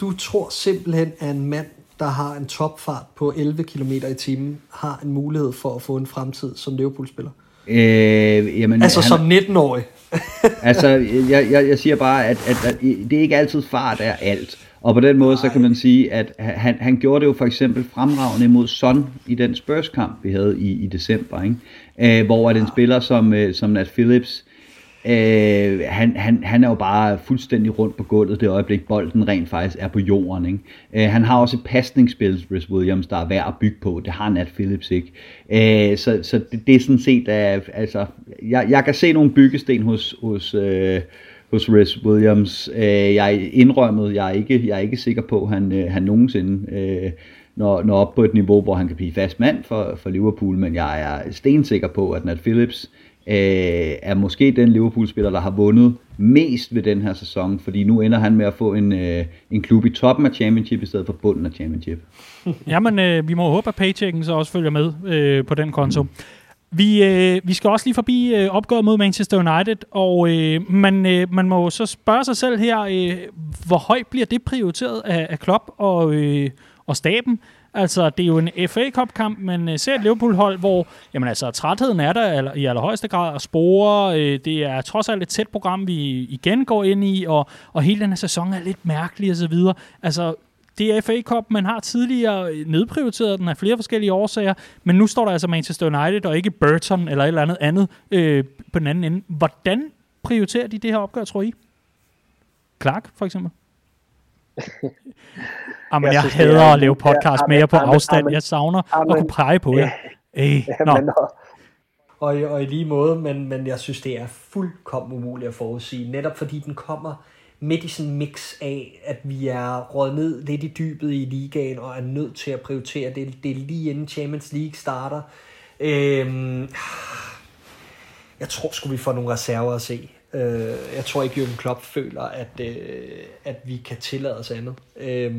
Du tror simpelthen, at en mand, der har en topfart på 11 km i timen, har en mulighed for at få en fremtid som Liverpool-spiller? Øh, jamen, altså han, som 19-årig? (laughs) altså, jeg, jeg, jeg siger bare, at, at, at det er ikke altid fart er alt. Og på den måde, Nej. så kan man sige, at han, han gjorde det jo for eksempel fremragende mod Son i den Spurs-kamp, vi havde i, i december, ikke? Øh, hvor at en spiller som, øh, som Nat Phillips, Øh, Øh, han, han, han er jo bare fuldstændig rundt på gulvet det øjeblik, bolden rent faktisk er på jorden. Ikke? Øh, han har også et pasningsspil, Chris Williams, der er værd at bygge på. Det har Nat Phillips ikke. Øh, så så det, det er sådan set, at, altså, jeg, jeg kan se nogle byggesten hos, hos, øh, hos Chris Williams. Øh, jeg er indrømmet, jeg er ikke, jeg er ikke sikker på, at han, øh, han nogensinde... Øh, når, når op på et niveau, hvor han kan blive fast mand for, for Liverpool, men jeg er stensikker på, at Nat Phillips øh, Øh, er måske den Liverpool-spiller, der har vundet mest ved den her sæson, fordi nu ender han med at få en, øh, en klub i toppen af Championship i stedet for bunden af Championship. (laughs) Jamen, øh, vi må håbe, at paychecken så også følger med øh, på den konto. Mm. Vi, øh, vi skal også lige forbi øh, opgøret mod Manchester United, og øh, man, øh, man må så spørge sig selv her, øh, hvor højt bliver det prioriteret af, af Klopp og, øh, og staben? Altså, det er jo en FA Cup-kamp, men øh, ser et Liverpool-hold, hvor jamen, altså, trætheden er der i allerhøjeste grad at spore. øh, det er trods alt et tæt program, vi igen går ind i, og, og hele den her sæson er lidt mærkelig osv. Altså, det er FA Cup, man har tidligere øh, nedprioriteret den af flere forskellige årsager, men nu står der altså Manchester United og ikke Burton eller et eller andet andet øh, på den anden ende. Hvordan prioriterer de det her opgør, tror I? Clark, for eksempel? (laughs) Jamen, jeg, jeg synes, hader at lave podcast ja, med jer på amen, afstand. Amen, jeg savner amen, at kunne pege på jer. Ja, øh, ja, men, og, og, og i lige måde, men, men jeg synes, det er fuldkommen umuligt at forudsige. Netop fordi den kommer midt i sådan en mix af, at vi er råd ned lidt i dybet i ligaen, og er nødt til at prioritere det. Det er lige inden Champions League starter. Øhm, jeg tror sgu, vi får nogle reserver at se. Øh, jeg tror ikke, Jürgen Klopp føler, at, øh, at vi kan tillade os andet. Øh,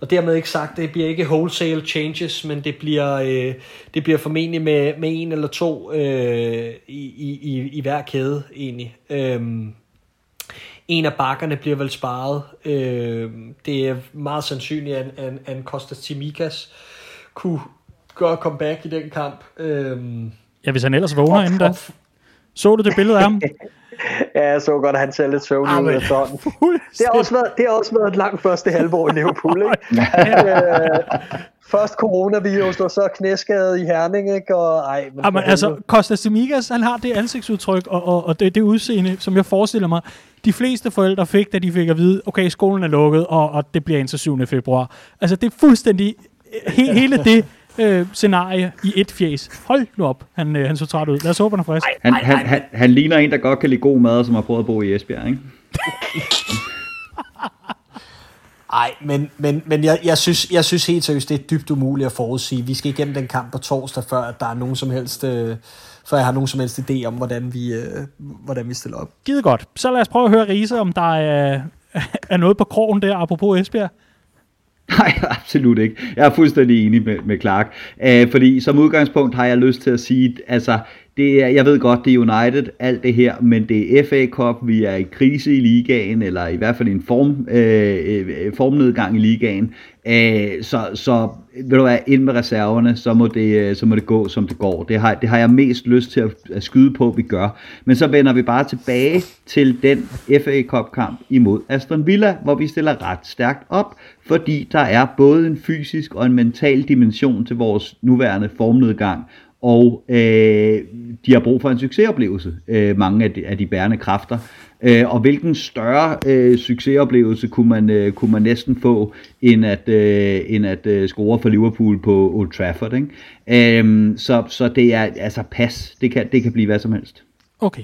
og dermed ikke sagt, det bliver ikke wholesale changes, men det bliver, øh, det bliver formentlig med, med en eller to øh, i, i, i hver kæde egentlig. Øh, en af bakkerne bliver vel sparet. Øh, det er meget sandsynligt, at, at, at Kostas Timikas kunne gøre comeback i den kamp. Øh, ja, hvis han ellers vågner inden da. Så du det billede af ham? (laughs) ja, jeg så godt, at han ser lidt søvnig ud af sådan. Det har, også været, det har også været et langt første halvår i Liverpool, ikke? (laughs) øh, først coronavirus, og så knæskade i Herning, ikke? Og, ej, men Jamen, altså, Costa Semigas, han har det ansigtsudtryk, og, og, og det, det udseende, som jeg forestiller mig, de fleste forældre fik, da de fik at vide, okay, skolen er lukket, og, og det bliver indtil 7. februar. Altså, det er fuldstændig, he, hele det øh, scenarie i et fjes. Hold nu op, han, øh, han så træt ud. Lad os håbe, han er frisk. Han, han, han, han ligner en, der godt kan lide god mad, som har prøvet at bo i Esbjerg, ikke? (laughs) Ej, men, men, men jeg, jeg, synes, jeg synes helt seriøst, det er dybt umuligt at forudsige. Vi skal igennem den kamp på torsdag, før at der er nogen som helst, øh, før jeg har nogen som helst idé om, hvordan vi, øh, hvordan vi stiller op. Givet godt. Så lad os prøve at høre Riese, om der er, (laughs) er noget på krogen der, apropos Esbjerg. Nej, (laughs) absolut ikke. Jeg er fuldstændig enig med, med Clark. Uh, fordi som udgangspunkt har jeg lyst til at sige, altså, det er, jeg ved godt, det er United, alt det her, men det er FA Cup, vi er i krise i ligaen, eller i hvert fald en form, øh, øh formnedgang i ligaen. Øh, så, så vil du være ind med reserverne, så må, det, øh, så må det gå, som det går. Det har, det har jeg mest lyst til at, at skyde på, at vi gør. Men så vender vi bare tilbage til den FA Cup-kamp imod Aston Villa, hvor vi stiller ret stærkt op, fordi der er både en fysisk og en mental dimension til vores nuværende formnedgang, og øh, de har brug for en succesoplevelse, øh, mange af de, af de bærende kræfter. Øh, og hvilken større øh, succesoplevelse kunne man, øh, kunne man næsten få, end at, øh, end at øh, score for Liverpool på Old Trafford. Ikke? Øh, så, så det er altså pas. Det kan, det kan blive hvad som helst. Okay.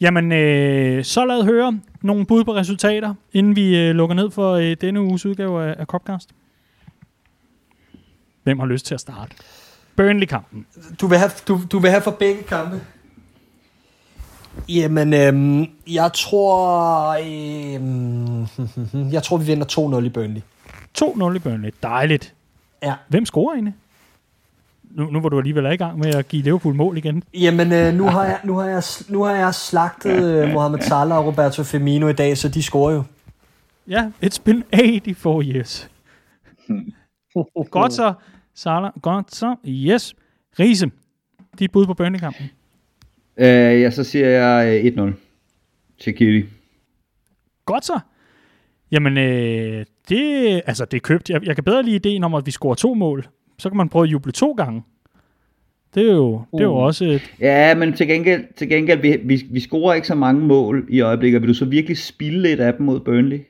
Jamen, øh, så lad høre nogle bud på resultater, inden vi øh, lukker ned for øh, denne uges udgave af, af Copcast. Hvem har lyst til at starte? Burnley-kampen. Du vil have, du, du vil have for begge kampe? Jamen, øhm, jeg tror... Øhm, (laughs) jeg tror, vi vinder 2-0 i Burnley. 2-0 i Burnley. Dejligt. Ja. Hvem scorer egentlig? Nu, nu var du alligevel i gang med at give Liverpool mål igen. Jamen, øh, nu, har jeg, nu, har jeg, nu har jeg slagtet øh, Mohamed Salah og Roberto Firmino i dag, så de scorer jo. Ja, it's been 84 years. Godt så, Salah. Godt så. Yes. Riese, dit bud på Burnley-kampen. Øh, ja, så siger jeg øh, 1-0 til Kitty. Godt så. Jamen, øh, det, altså, det er købt. Jeg, jeg kan bedre lide ideen om, at vi scorer to mål. Så kan man prøve at juble to gange. Det er jo, det er jo også et, Ja, men til gengæld, til gengæld vi, vi, vi scorer ikke så mange mål i øjeblikket. Vil du så virkelig spille lidt af dem mod Burnley?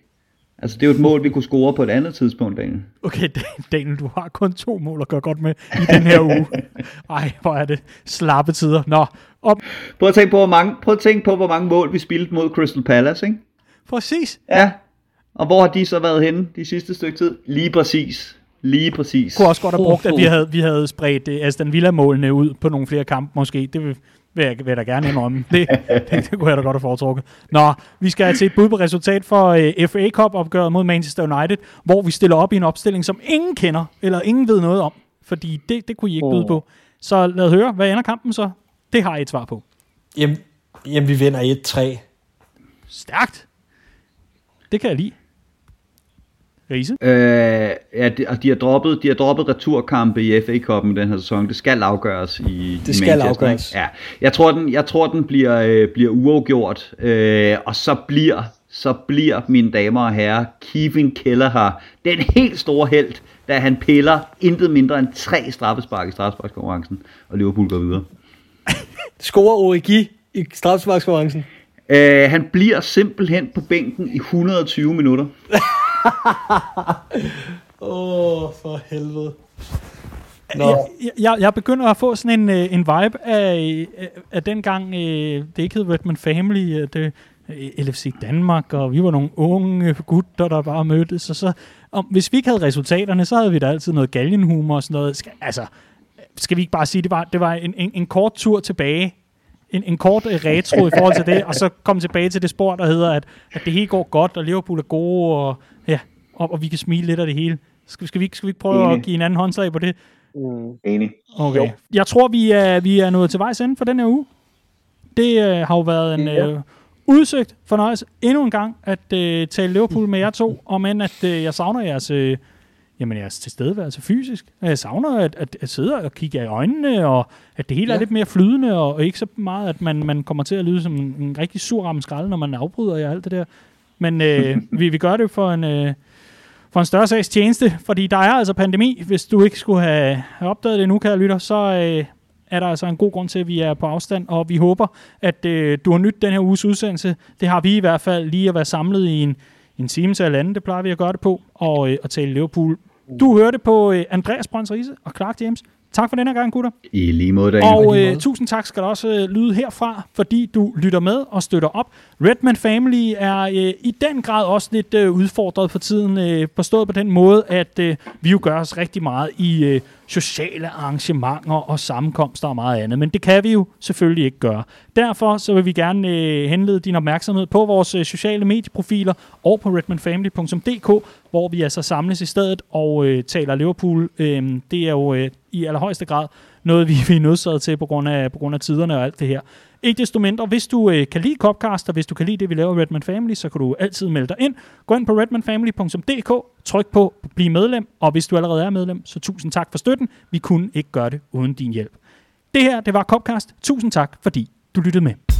Altså, det er jo et mål, vi kunne score på et andet tidspunkt, Daniel. Okay, Daniel, du har kun to mål at gøre godt med i den her uge. (laughs) Ej, hvor er det slappe tider. Nå, op. Prøv at tænke på, hvor mange, prøv at tænke på, hvor mange mål vi spillede mod Crystal Palace, ikke? Præcis. Ja. Og hvor har de så været henne de sidste stykke tid? Lige præcis. Lige præcis. kunne også godt have brugt, at vi havde, vi havde spredt uh, Aston Villa-målene ud på nogle flere kampe måske. Det vil, vil, jeg, vil jeg da gerne indrømme. Det, (laughs) det, det kunne jeg da godt have foretrukket. Nå, vi skal til et bud på resultat for uh, FA Cup-opgøret mod Manchester United, hvor vi stiller op i en opstilling, som ingen kender, eller ingen ved noget om. Fordi det, det kunne I ikke byde på. Så lad høre, hvad ender kampen så? Det har I et svar på. Jamen, jamen vi vinder 1-3. Stærkt. Det kan jeg lide. Riese? Øh, ja, de, og de har droppet, de har droppet returkampe i FA Cup'en den her sæson. Det skal afgøres i Det i skal Manchester, afgøres. Ja. Jeg tror den, jeg tror den bliver øh, bliver uafgjort. Øh, og så bliver så bliver mine damer og herrer Kevin Kelleher den helt store held, da han piller intet mindre end tre straffespark i straffesparkskonkurrencen, og Liverpool går videre. Scorer Origi i straffesparkskonkurrencen. Øh, han bliver simpelthen på bænken i 120 minutter. (laughs) Åh, oh, for helvede. Jeg, jeg, jeg begynder at få sådan en, øh, en vibe af, af, af dengang, øh, det ikke hed Redman Family, øh, det, øh, LFC Danmark, og vi var nogle unge gutter, der bare mødtes, og så, om, hvis vi ikke havde resultaterne, så havde vi da altid noget galgenhumor og sådan noget. Altså, skal vi ikke bare sige, det var, det var en, en, en kort tur tilbage, en, en kort øh, retro i forhold til det, og så komme tilbage til det spor, der hedder, at, at det hele går godt, og Liverpool er gode, og, ja, og, og vi kan smile lidt af det hele. Skal, skal, vi, ikke, skal vi ikke prøve Enig. at give en anden håndslag på det? Enig. Okay. Jo. Jeg tror, vi er, vi er nået til vejs ende for den her uge. Det øh, har jo været en Ja. øh, udsøgt fornøjelse endnu en gang at øh, tale Liverpool med jer to, om end at øh, jeg savner jeres, øh, jamen, jeres tilstedeværelse fysisk. Jeg savner at, at, at sidde og kigge i øjnene, og at det hele ja. er lidt mere flydende, og, og ikke så meget, at man, man kommer til at lyde som en, en rigtig sur ramme skrald, når man afbryder jer og alt det der. Men øh, (laughs) vi, vi gør det for en... Øh, for en større sags tjeneste, fordi der er altså pandemi. Hvis du ikke skulle have, have opdaget det nu, kære lytter, så øh, er der altså en god grund til, at vi er på afstand, og vi håber, at øh, du har nydt den her uges udsendelse. Det har vi i hvert fald lige at være samlet i en, en time til eller anden, det plejer vi at gøre det på, og øh, at tale Liverpool. Du hørte på øh, Andreas Brøns Riese og Clark James. Tak for den her gang, gutter. I lige måde, Daniel. Og øh, tusind tak skal der også øh, lyde herfra, fordi du lytter med og støtter op. Redman Family er øh, i den grad også lidt øh, udfordret for tiden, øh, forstået på den måde, at øh, vi jo gør os rigtig meget i øh, sociale arrangementer og sammenkomster og meget andet. Men det kan vi jo selvfølgelig ikke gøre. Derfor så vil vi gerne øh, henlede din opmærksomhed på vores øh, sociale medieprofiler og på redmanfamily.dk, hvor vi altså samles i stedet og øh, taler Liverpool. Øh, det er jo øh, i allerhøjeste grad noget, vi, vi er nødsaget til på grund, af, på grund af tiderne og alt det her. Ikke desto mindre, hvis du øh, kan lide Copcast, og hvis du kan lide det, vi laver i Redman Family, så kan du altid melde dig ind. Gå ind på redmanfamily.dk, tryk på Bliv medlem, og hvis du allerede er medlem, så tusind tak for støtten. Vi kunne ikke gøre det uden din hjælp. Det her, det var Copcast. Tusind tak, fordi du lyttede med.